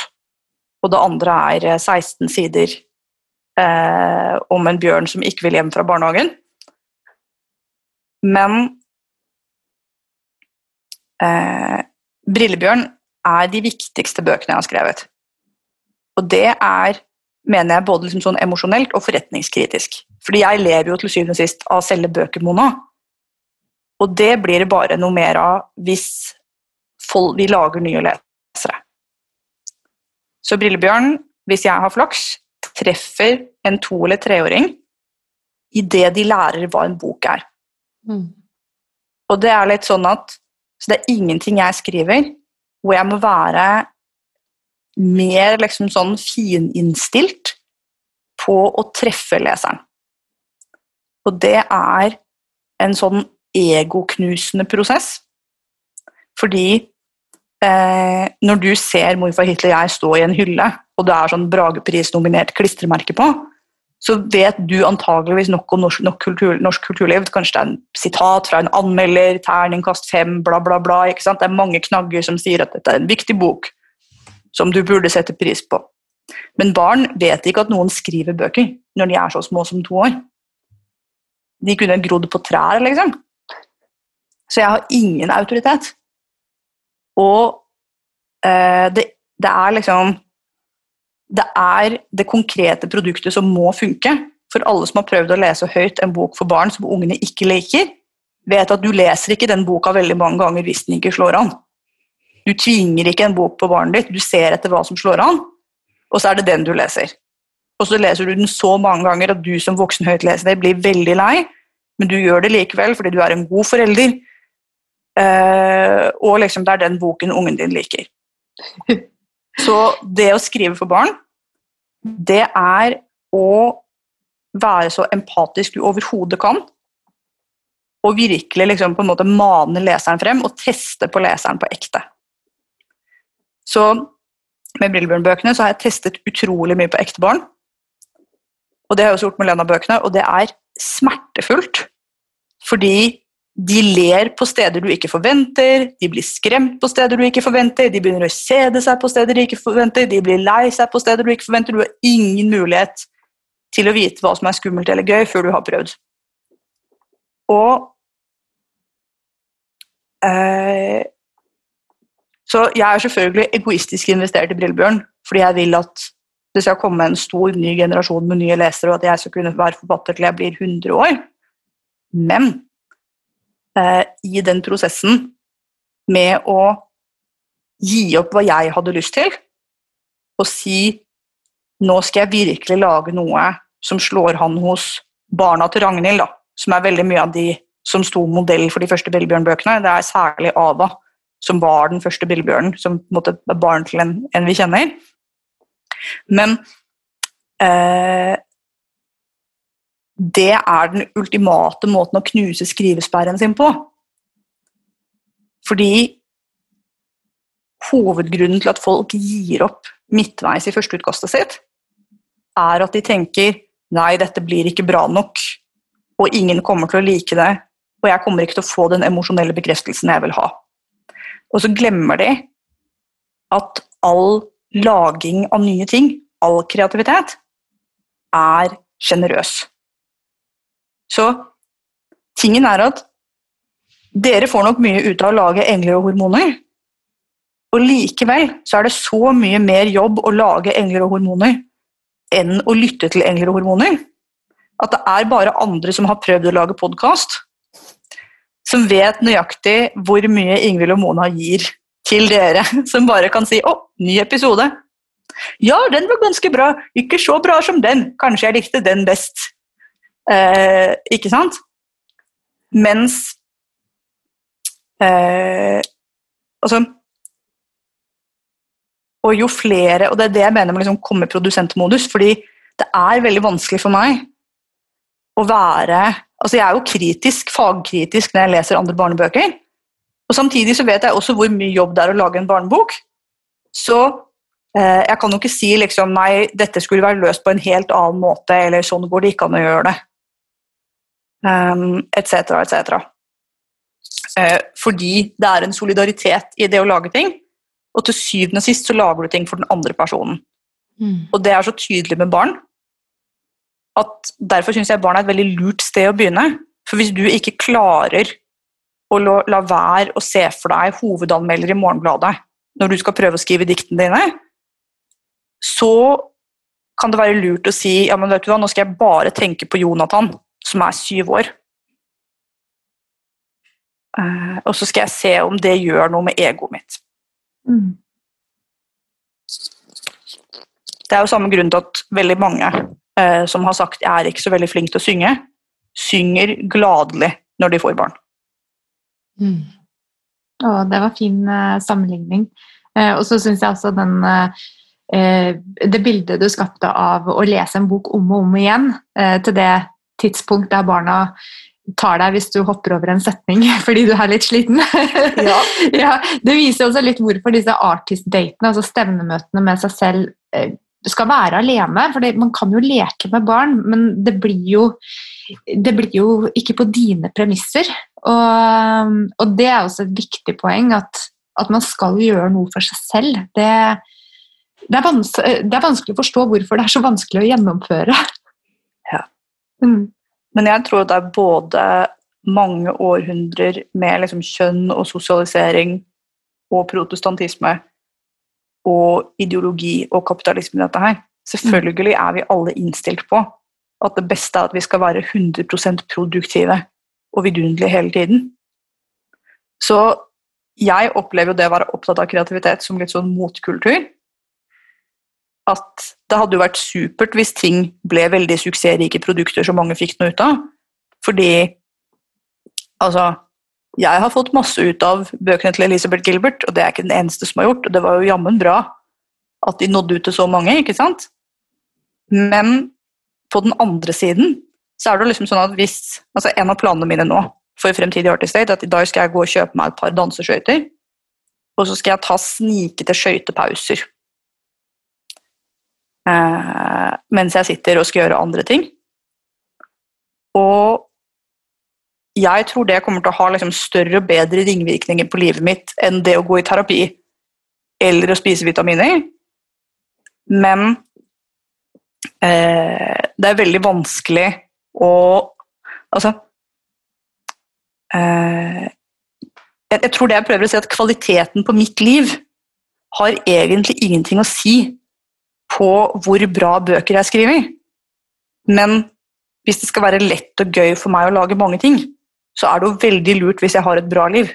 og det andre er eh, 16 sider eh, om en bjørn som ikke vil hjem fra barnehagen. Men eh, Brillebjørn er de viktigste bøkene jeg har skrevet. Og det er, mener jeg, både liksom sånn emosjonelt og forretningskritisk. Fordi jeg lever jo til syvende og sist av å selge bøker, Mona. Og det blir det bare noe mer av hvis folk, vi lager nye lesere. Så Brillebjørn, hvis jeg har flaks, treffer en to- eller treåring idet de lærer hva en bok er. Og det er litt sånn at Så det er ingenting jeg skriver hvor jeg må være mer liksom sånn fininnstilt på å treffe leseren. Og det er en sånn egoknusende prosess. Fordi eh, når du ser morfar Hitler og jeg stå i en hylle, og det er sånn Bragepris-nominert klistremerke på, så vet du antageligvis nok om norsk, nok kultur, norsk kulturliv. Kanskje det er en sitat fra en anmelder, terningkast fem, bla, bla, bla. ikke sant? Det er mange knagger som sier at dette er en viktig bok som du burde sette pris på. Men barn vet ikke at noen skriver bøker når de er så små som to år. De kunne grodd på trær, liksom. Så jeg har ingen autoritet. Og eh, det, det er liksom det er det konkrete produktet som må funke. For alle som har prøvd å lese høyt en bok for barn som ungene ikke liker, vet at du leser ikke den boka veldig mange ganger hvis den ikke slår an. Du tvinger ikke en bok på barnet ditt, du ser etter hva som slår an, og så er det den du leser. Og så leser du den så mange ganger at du som voksen høytlesende blir veldig lei, men du gjør det likevel fordi du er en god forelder, og liksom det er den boken ungen din liker. Så det å skrive for barn, det er å være så empatisk du overhodet kan. Og virkelig liksom på en måte mane leseren frem og teste på leseren på ekte. Så med Brillebjørn-bøkene så har jeg testet utrolig mye på ekte barn. Og det har jeg også gjort med Lena-bøkene, og det er smertefullt. Fordi de ler på steder du ikke forventer, de blir skremt på steder du ikke forventer, de begynner å kjede seg på steder du ikke forventer, de blir lei seg på steder du ikke forventer. Du har ingen mulighet til å vite hva som er skummelt eller gøy, før du har prøvd. Og eh, Så jeg er selvfølgelig egoistisk investert i Brillebjørn, fordi jeg vil at det skal komme en stor ny generasjon med nye lesere, og at jeg skal kunne være forfatter til jeg blir 100 år. Men eh, i den prosessen med å gi opp hva jeg hadde lyst til, og si nå skal jeg virkelig lage noe som slår han hos barna til Ragnhild, da, som er veldig mye av de som sto modell for de første Bellbjørn-bøkene. Det er særlig Ava som var den første Brillebjørnen, som på en måte er barn til en, en vi kjenner. Men eh, det er den ultimate måten å knuse skrivesperren sin på. Fordi hovedgrunnen til at folk gir opp midtveis i førsteutkastet sitt, er at de tenker nei, dette blir ikke bra nok, og ingen kommer til å like det, og jeg kommer ikke til å få den emosjonelle bekreftelsen jeg vil ha. Og så glemmer de at all laging av nye ting, all kreativitet, er sjenerøs. Så tingen er at dere får nok mye ut av å lage engler og hormoner, og likevel så er det så mye mer jobb å lage engler og hormoner enn å lytte til engler og hormoner. At det er bare andre som har prøvd å lage podkast, som vet nøyaktig hvor mye Ingvild og Mona gir til dere, som bare kan si 'Å, ny episode'. Ja, den var ganske bra. Ikke så bra som den. Kanskje jeg likte den best. Eh, ikke sant? Mens eh, Altså og jo flere Og det er det jeg mener med liksom komme i produsentmodus, fordi det er veldig vanskelig for meg å være Altså, jeg er jo kritisk, fagkritisk når jeg leser andre barnebøker. Og samtidig så vet jeg også hvor mye jobb det er å lage en barnebok. Så eh, jeg kan jo ikke si liksom nei, dette skulle være løst på en helt annen måte, eller sånn går det ikke an å gjøre det. Etc., etc. Eh, fordi det er en solidaritet i det å lage ting. Og til syvende og sist så lager du ting for den andre personen. Mm. Og det er så tydelig med barn at derfor syns jeg barn er et veldig lurt sted å begynne. For hvis du ikke klarer å la være å se for deg hovedanmelder i Morgenbladet når du skal prøve å skrive diktene dine, så kan det være lurt å si ja, men vet du hva, nå skal jeg bare tenke på Jonathan, som er syv år. Uh, og så skal jeg se om det gjør noe med egoet mitt. Mm. Det er jo samme grunn til at veldig mange uh, som har sagt 'jeg er ikke så veldig flink til å synge', synger gladelig når de får barn. Mm. Å, det var fin uh, sammenligning. Og så syns jeg også den Det bildet du skapte av å lese en bok om og om igjen til det tidspunkt der barna tar deg hvis du hopper over en setning fordi du er litt sliten. Ja. ja, det viser også litt hvorfor disse artist-datene, altså stevnemøtene med seg selv, eh, skal være alene. For man kan jo leke med barn, men det blir jo, det blir jo ikke på dine premisser. Og, og, det er også et viktig poeng, at, at, man skal gjøre noe for seg selv. Det, det, er det, er vanskelig å forstå hvorfor det er så vanskelig å gjennomføre. Mm. Men jeg tror det er både mange århundrer med liksom kjønn og sosialisering og protestantisme og ideologi og kapitalisme i dette her. Selvfølgelig er vi alle innstilt på at det beste er at vi skal være 100 produktive og vidunderlige hele tiden. Så jeg opplever jo det å være opptatt av kreativitet som litt sånn motkultur at det hadde jo vært supert hvis ting ble veldig suksessrike produkter som mange fikk noe ut av. Fordi altså Jeg har fått masse ut av bøkene til Elisabeth Gilbert, og det er ikke den eneste som har gjort, og det var jo jammen bra at de nådde ut til så mange, ikke sant? Men på den andre siden så er det liksom sånn at hvis altså En av planene mine nå for fremtidig Artist Date at i dag skal jeg gå og kjøpe meg et par danseskøyter, og så skal jeg ta snikete skøytepauser eh, mens jeg sitter og skal gjøre andre ting. Og jeg tror det kommer til å ha liksom større og bedre ringvirkninger på livet mitt enn det å gå i terapi eller å spise vitaminer. Men eh, det er veldig vanskelig å Altså eh, jeg, jeg tror det jeg prøver å si, at kvaliteten på mitt liv har egentlig ingenting å si på hvor bra bøker jeg skriver. Men hvis det skal være lett og gøy for meg å lage mange ting, så er det jo veldig lurt hvis jeg har et bra liv.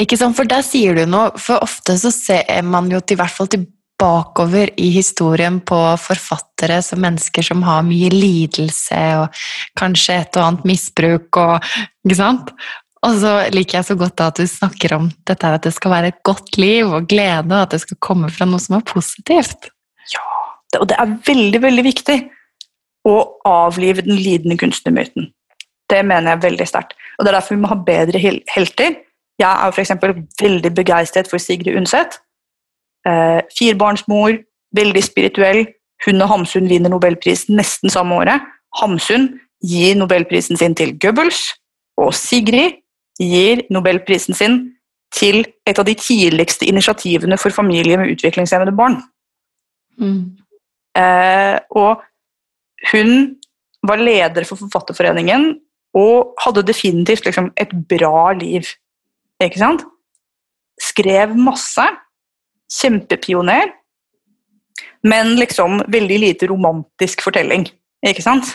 Ikke sant, for der sier du noe, for ofte så ser man jo til hvert fall tilbakeover i historien på forfattere som mennesker som har mye lidelse og kanskje et og annet misbruk og Ikke sant? Og så liker jeg så godt at du snakker om dette at det skal være et godt liv og glede, og at det skal komme fra noe som er positivt. Det- Og det er veldig, veldig viktig å avlive den lidende kunstnermyten. Det mener jeg veldig sterkt. Og det er derfor vi må ha bedre hel- helter. Jeg er f.eks. veldig begeistret for Sigrid Undset. Eh, firbarnsmor, veldig spirituell. Hun og Hamsun vinner nobelprisen nesten samme året. Hamsun gir nobelprisen sin til Goebbels, og Sigrid gir nobelprisen sin til et av de tidligste initiativene for familier med utviklingshemmede barn. Eh, og hun var leder for Forfatterforeningen og hadde definitivt liksom, et bra liv. Ikke sant? Skrev masse. Kjempepioner. Men liksom veldig lite romantisk fortelling. Ikke sant?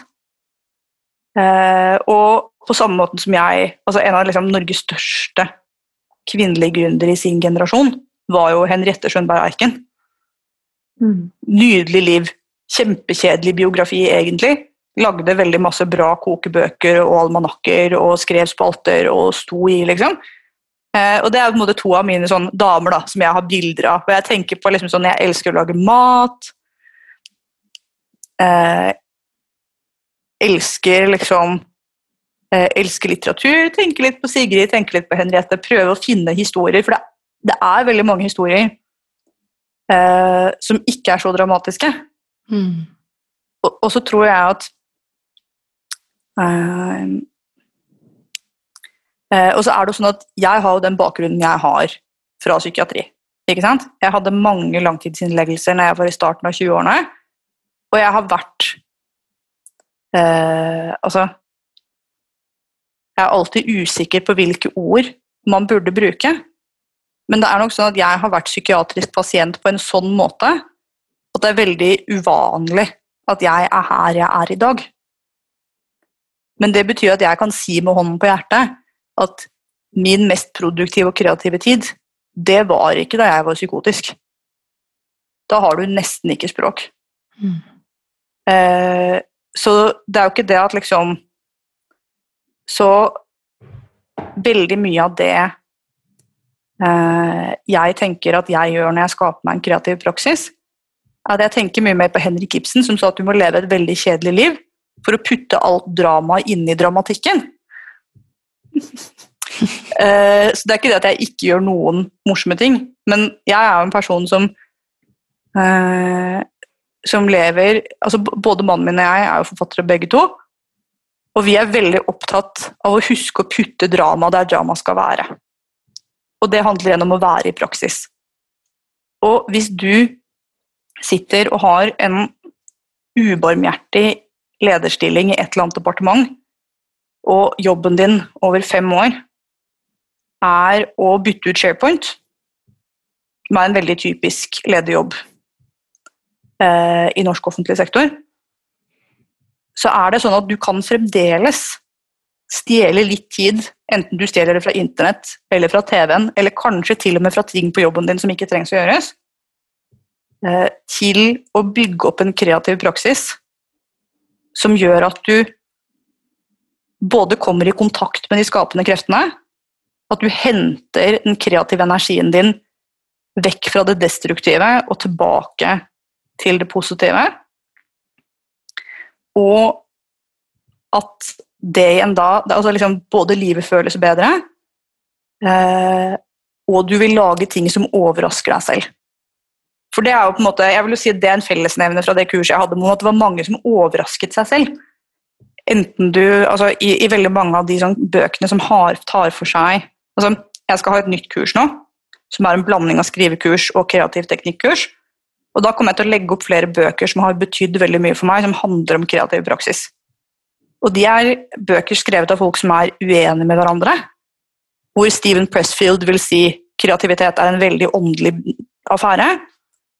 Eh, og på samme måte som jeg altså En av liksom, Norges største kvinnelige gründere i sin generasjon var jo Henriette Schønberg Eiken nydelig liv. Kjempekjedelig biografi, egentlig. Lagde veldig masse bra kokebøker og almanakker og skrev spalter og sto i, liksom. Eh, og det er på en måte to av mine sånn damer da, som jeg har bilder av. Og jeg tenker på liksom sånn, Jeg elsker å lage mat. Eh, elsker liksom eh, Elsker litteratur. Tenker litt på Sigrid, tenker litt på Henriette. Prøver å finne historier, for det, det er veldig mange historier eh, som ikke er så dramatiske. Mm. Og, og så tror jeg at eh, eh, Og så er det jo sånn at jeg har jo den bakgrunnen jeg har fra psykiatri. Ikke sant? Jeg hadde mange langtidsinnleggelser når jeg var i starten av 20-årene. Og jeg har vært eh, Altså Jeg er alltid usikker på hvilke ord man burde bruke. Men det er nok sånn at jeg har vært psykiatrisk pasient på en sånn måte at det er veldig uvanlig at jeg er her jeg er i dag. Men det betyr at jeg kan si med hånden på hjertet at min mest produktive og kreative tid, det var ikke da jeg var psykotisk. Da har du nesten ikke språk. Mm. Eh, så det er jo ikke det at liksom Så veldig mye av det jeg tenker at jeg gjør når jeg skaper meg en kreativ praksis, at jeg tenker mye mer på Henrik Ibsen, som sa at du må leve et veldig kjedelig liv for å putte alt dramaet i dramatikken. Eh, så det er ikke det at jeg ikke gjør noen morsomme ting, men jeg er jo en person som eh, som lever altså Både mannen min og jeg er jo forfattere begge to. Og vi er veldig opptatt av å huske å putte drama der drama skal være. Og det handler igjen om å være i praksis. Og hvis du sitter og har en ubarmhjertig lederstilling i et eller annet departement, og jobben din over fem år er å bytte ut SharePoint, som er en veldig typisk lederjobb eh, i norsk offentlig sektor, så er det sånn at du kan fremdeles stjele litt tid, enten du stjeler det fra internett eller fra TV-en, eller kanskje til og med fra ting på jobben din som ikke trengs å gjøres, eh, til å bygge opp en kreativ praksis som gjør at du både kommer i kontakt med de skapende kreftene, at du henter den kreative energien din vekk fra det destruktive og tilbake til det positive. Og at det igjen da altså liksom Både livet føles bedre, eh, og du vil lage ting som overrasker deg selv. For det er jo på en måte, jeg vil jo si det er en fellesnevne fra det kurset jeg hadde, at det var mange som overrasket seg selv. Enten du, altså I, i veldig mange av de sånn, bøkene som har, tar for seg altså Jeg skal ha et nytt kurs nå, som er en blanding av skrivekurs og kreativ teknikkurs. Og da kommer jeg til å legge opp flere bøker som har betydd veldig mye for meg, som handler om kreativ praksis. Og de er bøker skrevet av folk som er uenige med hverandre. Hvor Steven Pressfield vil si kreativitet er en veldig åndelig affære.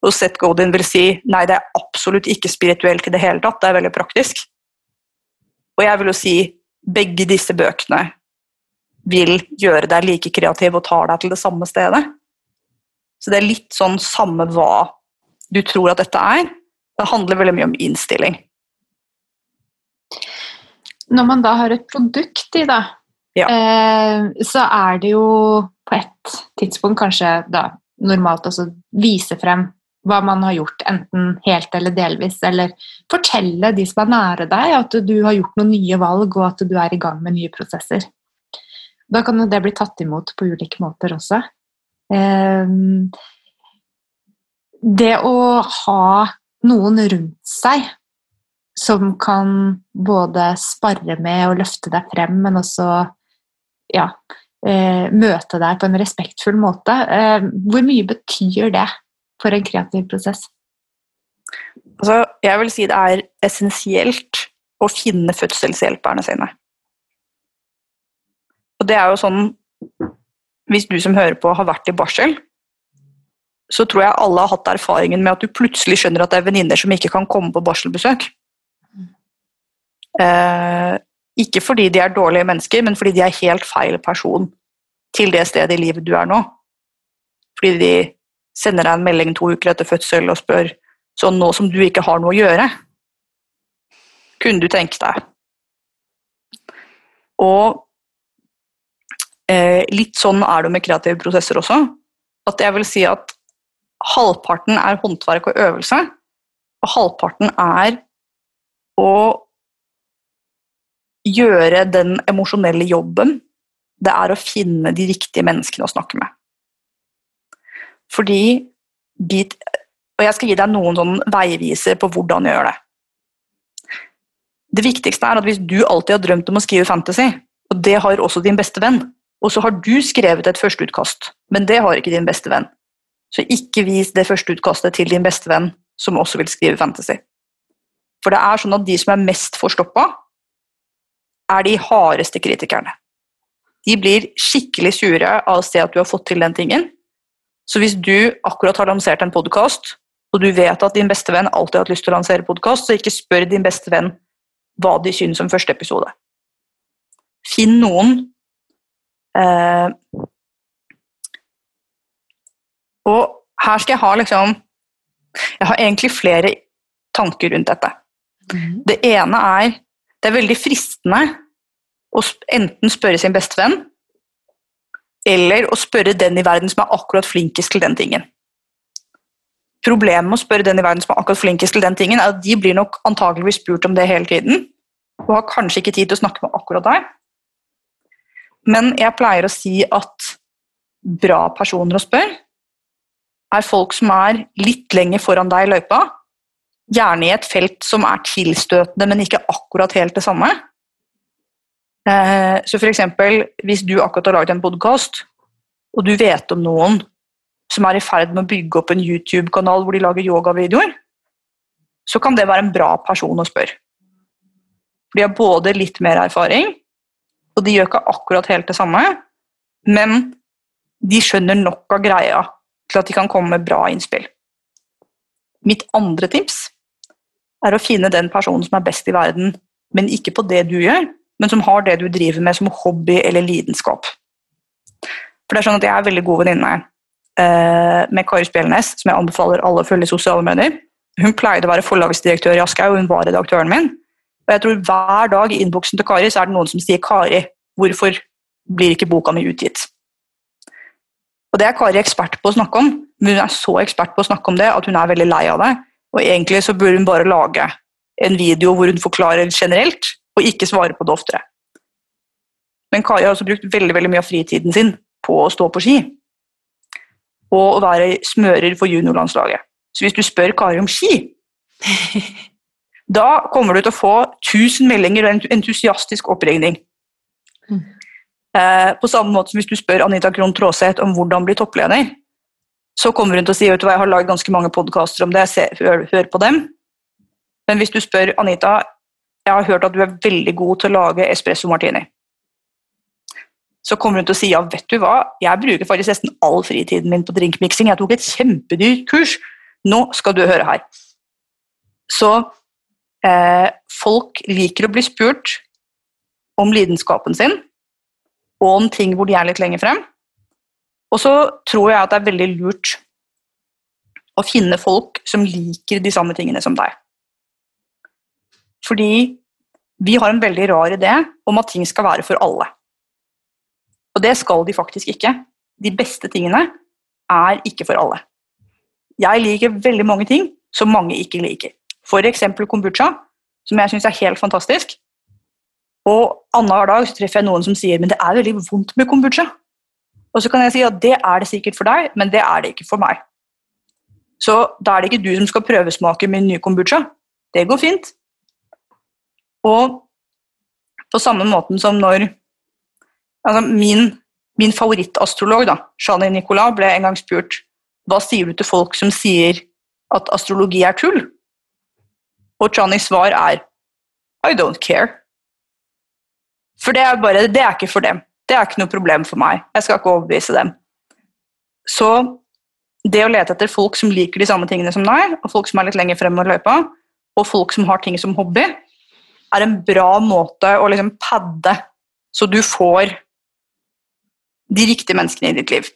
Og Seth Godin vil si nei, det er absolutt ikke spirituelt i det hele tatt, det er veldig praktisk. Og jeg vil jo si begge disse bøkene vil gjøre deg like kreativ og tar deg til det samme stedet. Så det er litt sånn samme hva du tror at dette er. Det handler veldig mye om innstilling. Når man da har et produkt i, da, Ja. eh, så er det jo på et tidspunkt kanskje da normalt også vise frem hva man har gjort, enten helt eller delvis, eller fortelle de som er nære deg at du har gjort noen nye valg, og at du er i gang med nye prosesser. Da kan jo det bli tatt imot på ulike måter også. Eh, det å ha noen rundt seg som kan både sparre med og løfte deg frem, men også ja, eh, møte deg på en respektfull måte. Eh, hvor mye betyr det for en kreativ prosess? Altså, jeg vil si det er essensielt å finne fødselshjelperne sine. Og det er jo sånn Hvis du som hører på, har vært i barsel, så tror jeg alle har hatt erfaringen med at du plutselig skjønner at det er venninner som ikke kan komme på barselbesøk. Eh, ikke fordi de er dårlige mennesker, men fordi de er helt feil person til det stedet i livet du er nå. Fordi de sender deg en melding to uker etter fødsel og spør sånn nå som du ikke har noe å gjøre. Kunne du tenke deg? Og eh, litt sånn er det med kreative prosesser også. At jeg vil si at halvparten er håndverk og øvelse, og halvparten er å gjøre den emosjonelle jobben. Det er å finne de riktige menneskene å snakke med. Fordi Og jeg skal gi deg noen sånn veiviser på hvordan gjøre det. Det viktigste er at hvis du alltid har drømt om å skrive fantasy, og det har også din beste venn, og så har du skrevet et førsteutkast, men det har ikke din beste venn, så ikke vis det førsteutkastet til din beste venn som også vil skrive fantasy. For det er sånn at de som er mest forstoppa, er de hardeste kritikerne. De blir skikkelig sure av å se at du har fått til den tingen. Så hvis du akkurat har lansert en podkast, og du vet at din beste venn alltid har hatt lyst til å lansere podkast, så ikke spør din beste venn hva de synes om første episode. Finn noen eh, Og her skal jeg ha liksom Jeg har egentlig flere tanker rundt dette. Det ene er Det er veldig fristende å enten spørre sin beste venn, eller å spørre den i verden som er akkurat flinkest til den tingen. Problemet med å spørre den i verden som er akkurat flinkest til den tingen, er at de blir nok antakeligvis spurt om det hele tiden, og har kanskje ikke tid til å snakke med akkurat deg. Men jeg pleier å si at bra personer å spørre er folk som er litt lenger foran deg i løypa, gjerne i et felt som er tilstøtende, men ikke akkurat helt det samme. Eh, så eksempel, hvis du akkurat har laget en podkast, og du vet om noen som er i ferd med å bygge opp en YouTube-kanal hvor de lager yogavideoer, så kan det være en bra person å spørre. For de har både litt mer erfaring, og de gjør ikke akkurat helt det samme, men de skjønner nok av greia til at de kan komme med bra innspill. Mitt andre tips er å finne den personen som er best i verden, men ikke på det du gjør, men som har det du driver med som hobby eller lidenskap. For det er sånn at Jeg er veldig god venninne eh, med Kari Spjelnes, som jeg anbefaler alle å følge i sosiale medier. Hun pleide å være forlagsdirektør i Aschehoug, hun var redaktøren min. Og jeg tror Hver dag i innboksen til Kari så er det noen som sier 'Kari, hvorfor blir ikke boka mi utgitt?' Og Det er Kari ekspert på å snakke om, men hun er så ekspert på å snakke om det at hun er veldig lei av det. Og Egentlig så burde hun bare lage en video hvor hun forklarer generelt, og ikke svare på det oftere. Men Kari har også brukt veldig, veldig mye av fritiden sin på å stå på ski. Og å være smører for juniorlandslaget. Så hvis du spør Kari om ski, da kommer du til å få 1000 meldinger og en entusiastisk oppringning. Mm. Eh, på samme måte som hvis du spør Anita Krohn Traaseth om hvordan bli toppleder, så kommer hun til å si vet du hva, jeg har lagd ganske mange podkaster om det, se, hør, hør på dem. Men hvis du spør Anita jeg har hørt at du er veldig god til å lage espresso martini. Så kommer hun til å si ja, vet du hva, jeg bruker faktisk nesten all fritiden min på drinkmiksing. Jeg tok et kjempedyrt kurs. Nå skal du høre her. Så eh, folk liker å bli spurt om lidenskapen sin, og om ting hvor de er litt lenger frem. Og så tror jeg at det er veldig lurt å finne folk som liker de samme tingene som deg. Fordi vi har en veldig rar idé om at ting skal være for alle. Og det skal de faktisk ikke. De beste tingene er ikke for alle. Jeg liker veldig mange ting som mange ikke liker. F.eks. kombucha, som jeg syns er helt fantastisk. Og annenhver dag så treffer jeg noen som sier men det er veldig vondt med kombucha. Og så kan jeg si at det er det sikkert for deg, men det er det ikke for meg. Så da er det ikke du som skal prøvesmake min nye kombucha. Det går fint. Og på samme måten som når altså min, min favorittastrolog, Shani Nicolas, ble en gang spurt hva sier du til folk som sier at astrologi er tull? Og Chanis svar er I don't care. For det er, bare, det er ikke for dem. Det er ikke noe problem for meg. Jeg skal ikke overbevise dem. Så det å lete etter folk som liker de samme tingene som deg, og folk som er litt lenger fremme i løypa, og folk som har ting som hobby, er en bra måte å liksom padde så du får de riktige menneskene i ditt liv.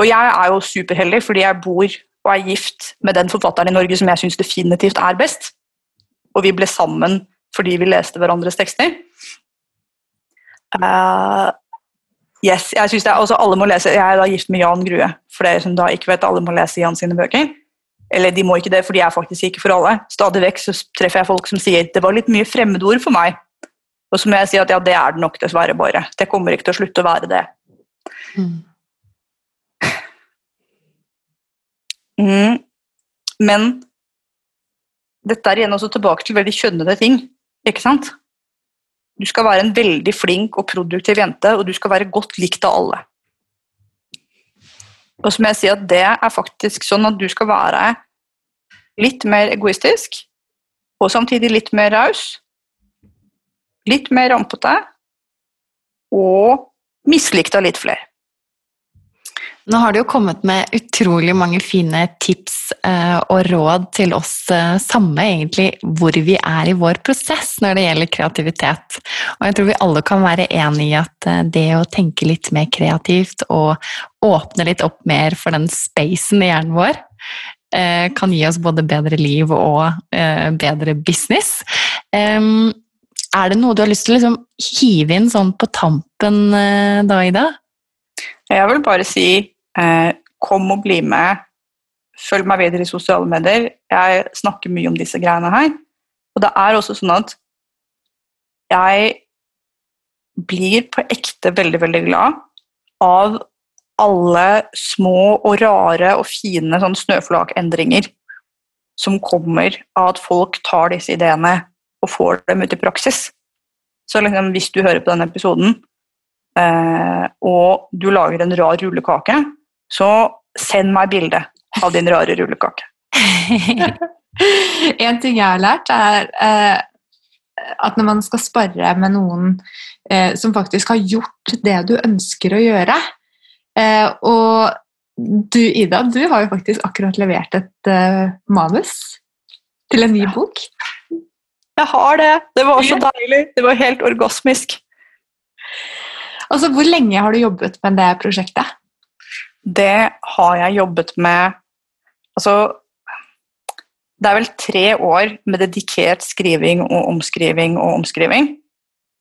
Og jeg er jo superheldig fordi jeg bor og er gift med den forfatteren i Norge som jeg syns definitivt er best. Og vi ble sammen fordi vi leste hverandres tekster. Uh, yes, jeg synes det er, også alle må lese, jeg er da gift med Jan Grue, for dere som da ikke vet alle må lese Jan sine bøker. Eller de må ikke det, for de er faktisk ikke for alle. Stadig vekk så treffer jeg folk som sier det var litt mye fremmedord for meg. Og så må jeg si at ja, det er det nok dessverre bare. Det kommer ikke til å slutte å være det. Mm. Mm. Men dette er igjen også tilbake til veldig kjønnede ting. ikke sant? Du skal være en veldig flink og produktiv jente, og du skal være godt likt av alle. Og så må jeg si at det er faktisk sånn at du skal være litt mer egoistisk, og samtidig litt mer raus. Litt mer rampete, og mislikt av litt flere. Nå har du jo kommet med utrolig mange fine tips eh, og råd til oss, eh, samme egentlig hvor vi er i vår prosess når det gjelder kreativitet. Og jeg tror vi alle kan være enig i at eh, det å tenke litt mer kreativt og åpne litt opp mer for den spacen i hjernen vår, kan gi oss både bedre liv og bedre business. er det noe du har lyst til å liksom hive inn sånn på tampen da, Ida? Jeg vil bare si kom og bli med. Følg meg videre i sosiale medier. Jeg snakker mye om disse greiene her. Og det er også sånn at jeg blir på ekte veldig, veldig glad av alle små og rare og fine sånn snøflakendringer som kommer av at folk tar disse ideene og får dem ut i praksis. Så liksom, hvis du hører på denne episoden, eh, og du lager en rar rullekake, så send meg bilde av din rare rullekake. en ting jeg har lært, er eh, at når man skal spare med noen eh, som faktisk har gjort det du ønsker å gjøre eh, Og du, Ida, du har jo faktisk akkurat levert et eh, manus til en ny bok. Jeg har det! Det var så deilig! Det var helt orgasmisk. Altså, Hvor lenge har du jobbet med det prosjektet? Det har jeg jobbet med Altså Det er vel tre år med dedikert skriving og omskriving og omskriving.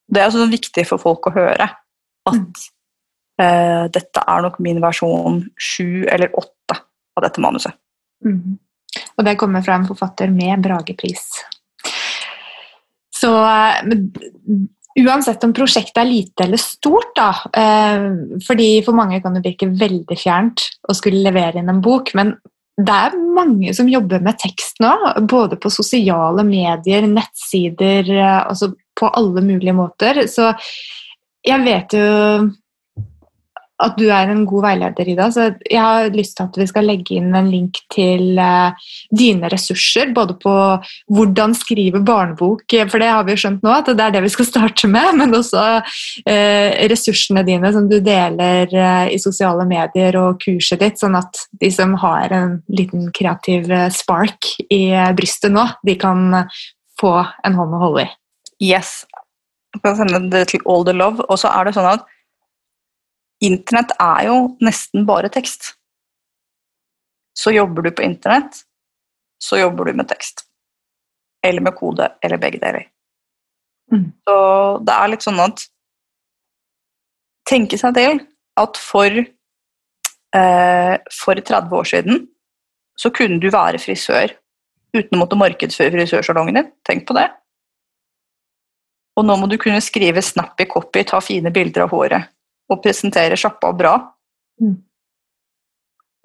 Det er også viktig for folk å høre at mm. uh, dette er nok min versjon sju eller åtte av dette manuset. Mm. Og det kommer fra en forfatter med Bragepris. Så eh, Uansett om prosjektet er lite eller stort, da. Eh, fordi for mange kan det virke veldig fjernt å skulle levere inn en bok. Men det er mange som jobber med tekst nå, både på sosiale medier, nettsider, eh, altså på alle mulige måter. Så jeg vet jo at du er en god veileder, Ida. Så jeg har lyst til at vi skal legge inn en link til uh, dine ressurser. Både på hvordan skrive barnebok, for det har vi jo skjønt nå, at det er det vi skal starte med. Men også uh, ressursene dine som du deler uh, i sosiale medier og kurset ditt, sånn at de som har en liten kreativ spark i brystet nå, de kan få en hånd å holde i. Yes. Jeg kan sende det til All the Love. Og så er det sånn at Internett er jo nesten bare tekst. Så jobber du på internett, så jobber du med tekst. Eller med kode, eller begge deler. Mm. Så det er litt sånn at tenke seg til at for, eh, for 30 år siden så kunne du være frisør uten å måtte markedsføre frisørsalongen din. Tenk på det. Og nå må du kunne skrive snappy copy, ta fine bilder av håret og presentere sjappa bra. Mm.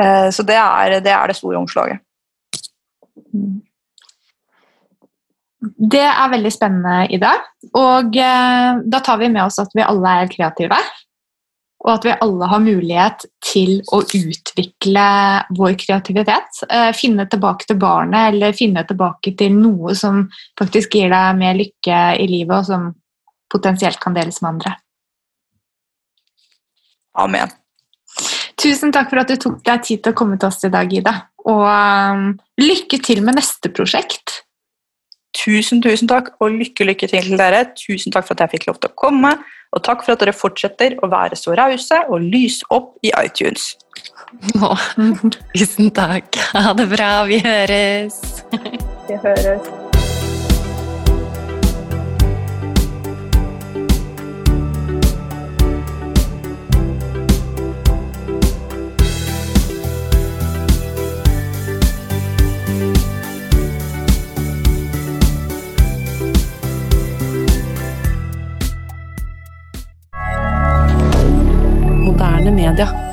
Eh, så det er, det er det store omslaget. Det er veldig spennende, Ida. Og eh, da tar vi med oss at vi alle er kreative. Og at vi alle har mulighet til å utvikle vår kreativitet. Eh, finne tilbake til barnet, eller finne tilbake til noe som faktisk gir deg mer lykke i livet, og som potensielt kan deles med andre. Amen. Tusen takk for at du tok deg tid til å komme til oss i dag, Ida. Og um, lykke til med neste prosjekt. Tusen, tusen takk, og lykke, lykke til til dere. Tusen takk for at jeg fikk lov til å komme, og takk for at dere fortsetter å være så rause og lyse opp i iTunes. Å, tusen takk. Ha det bra. Vi høres. Vi høres. Moderne media.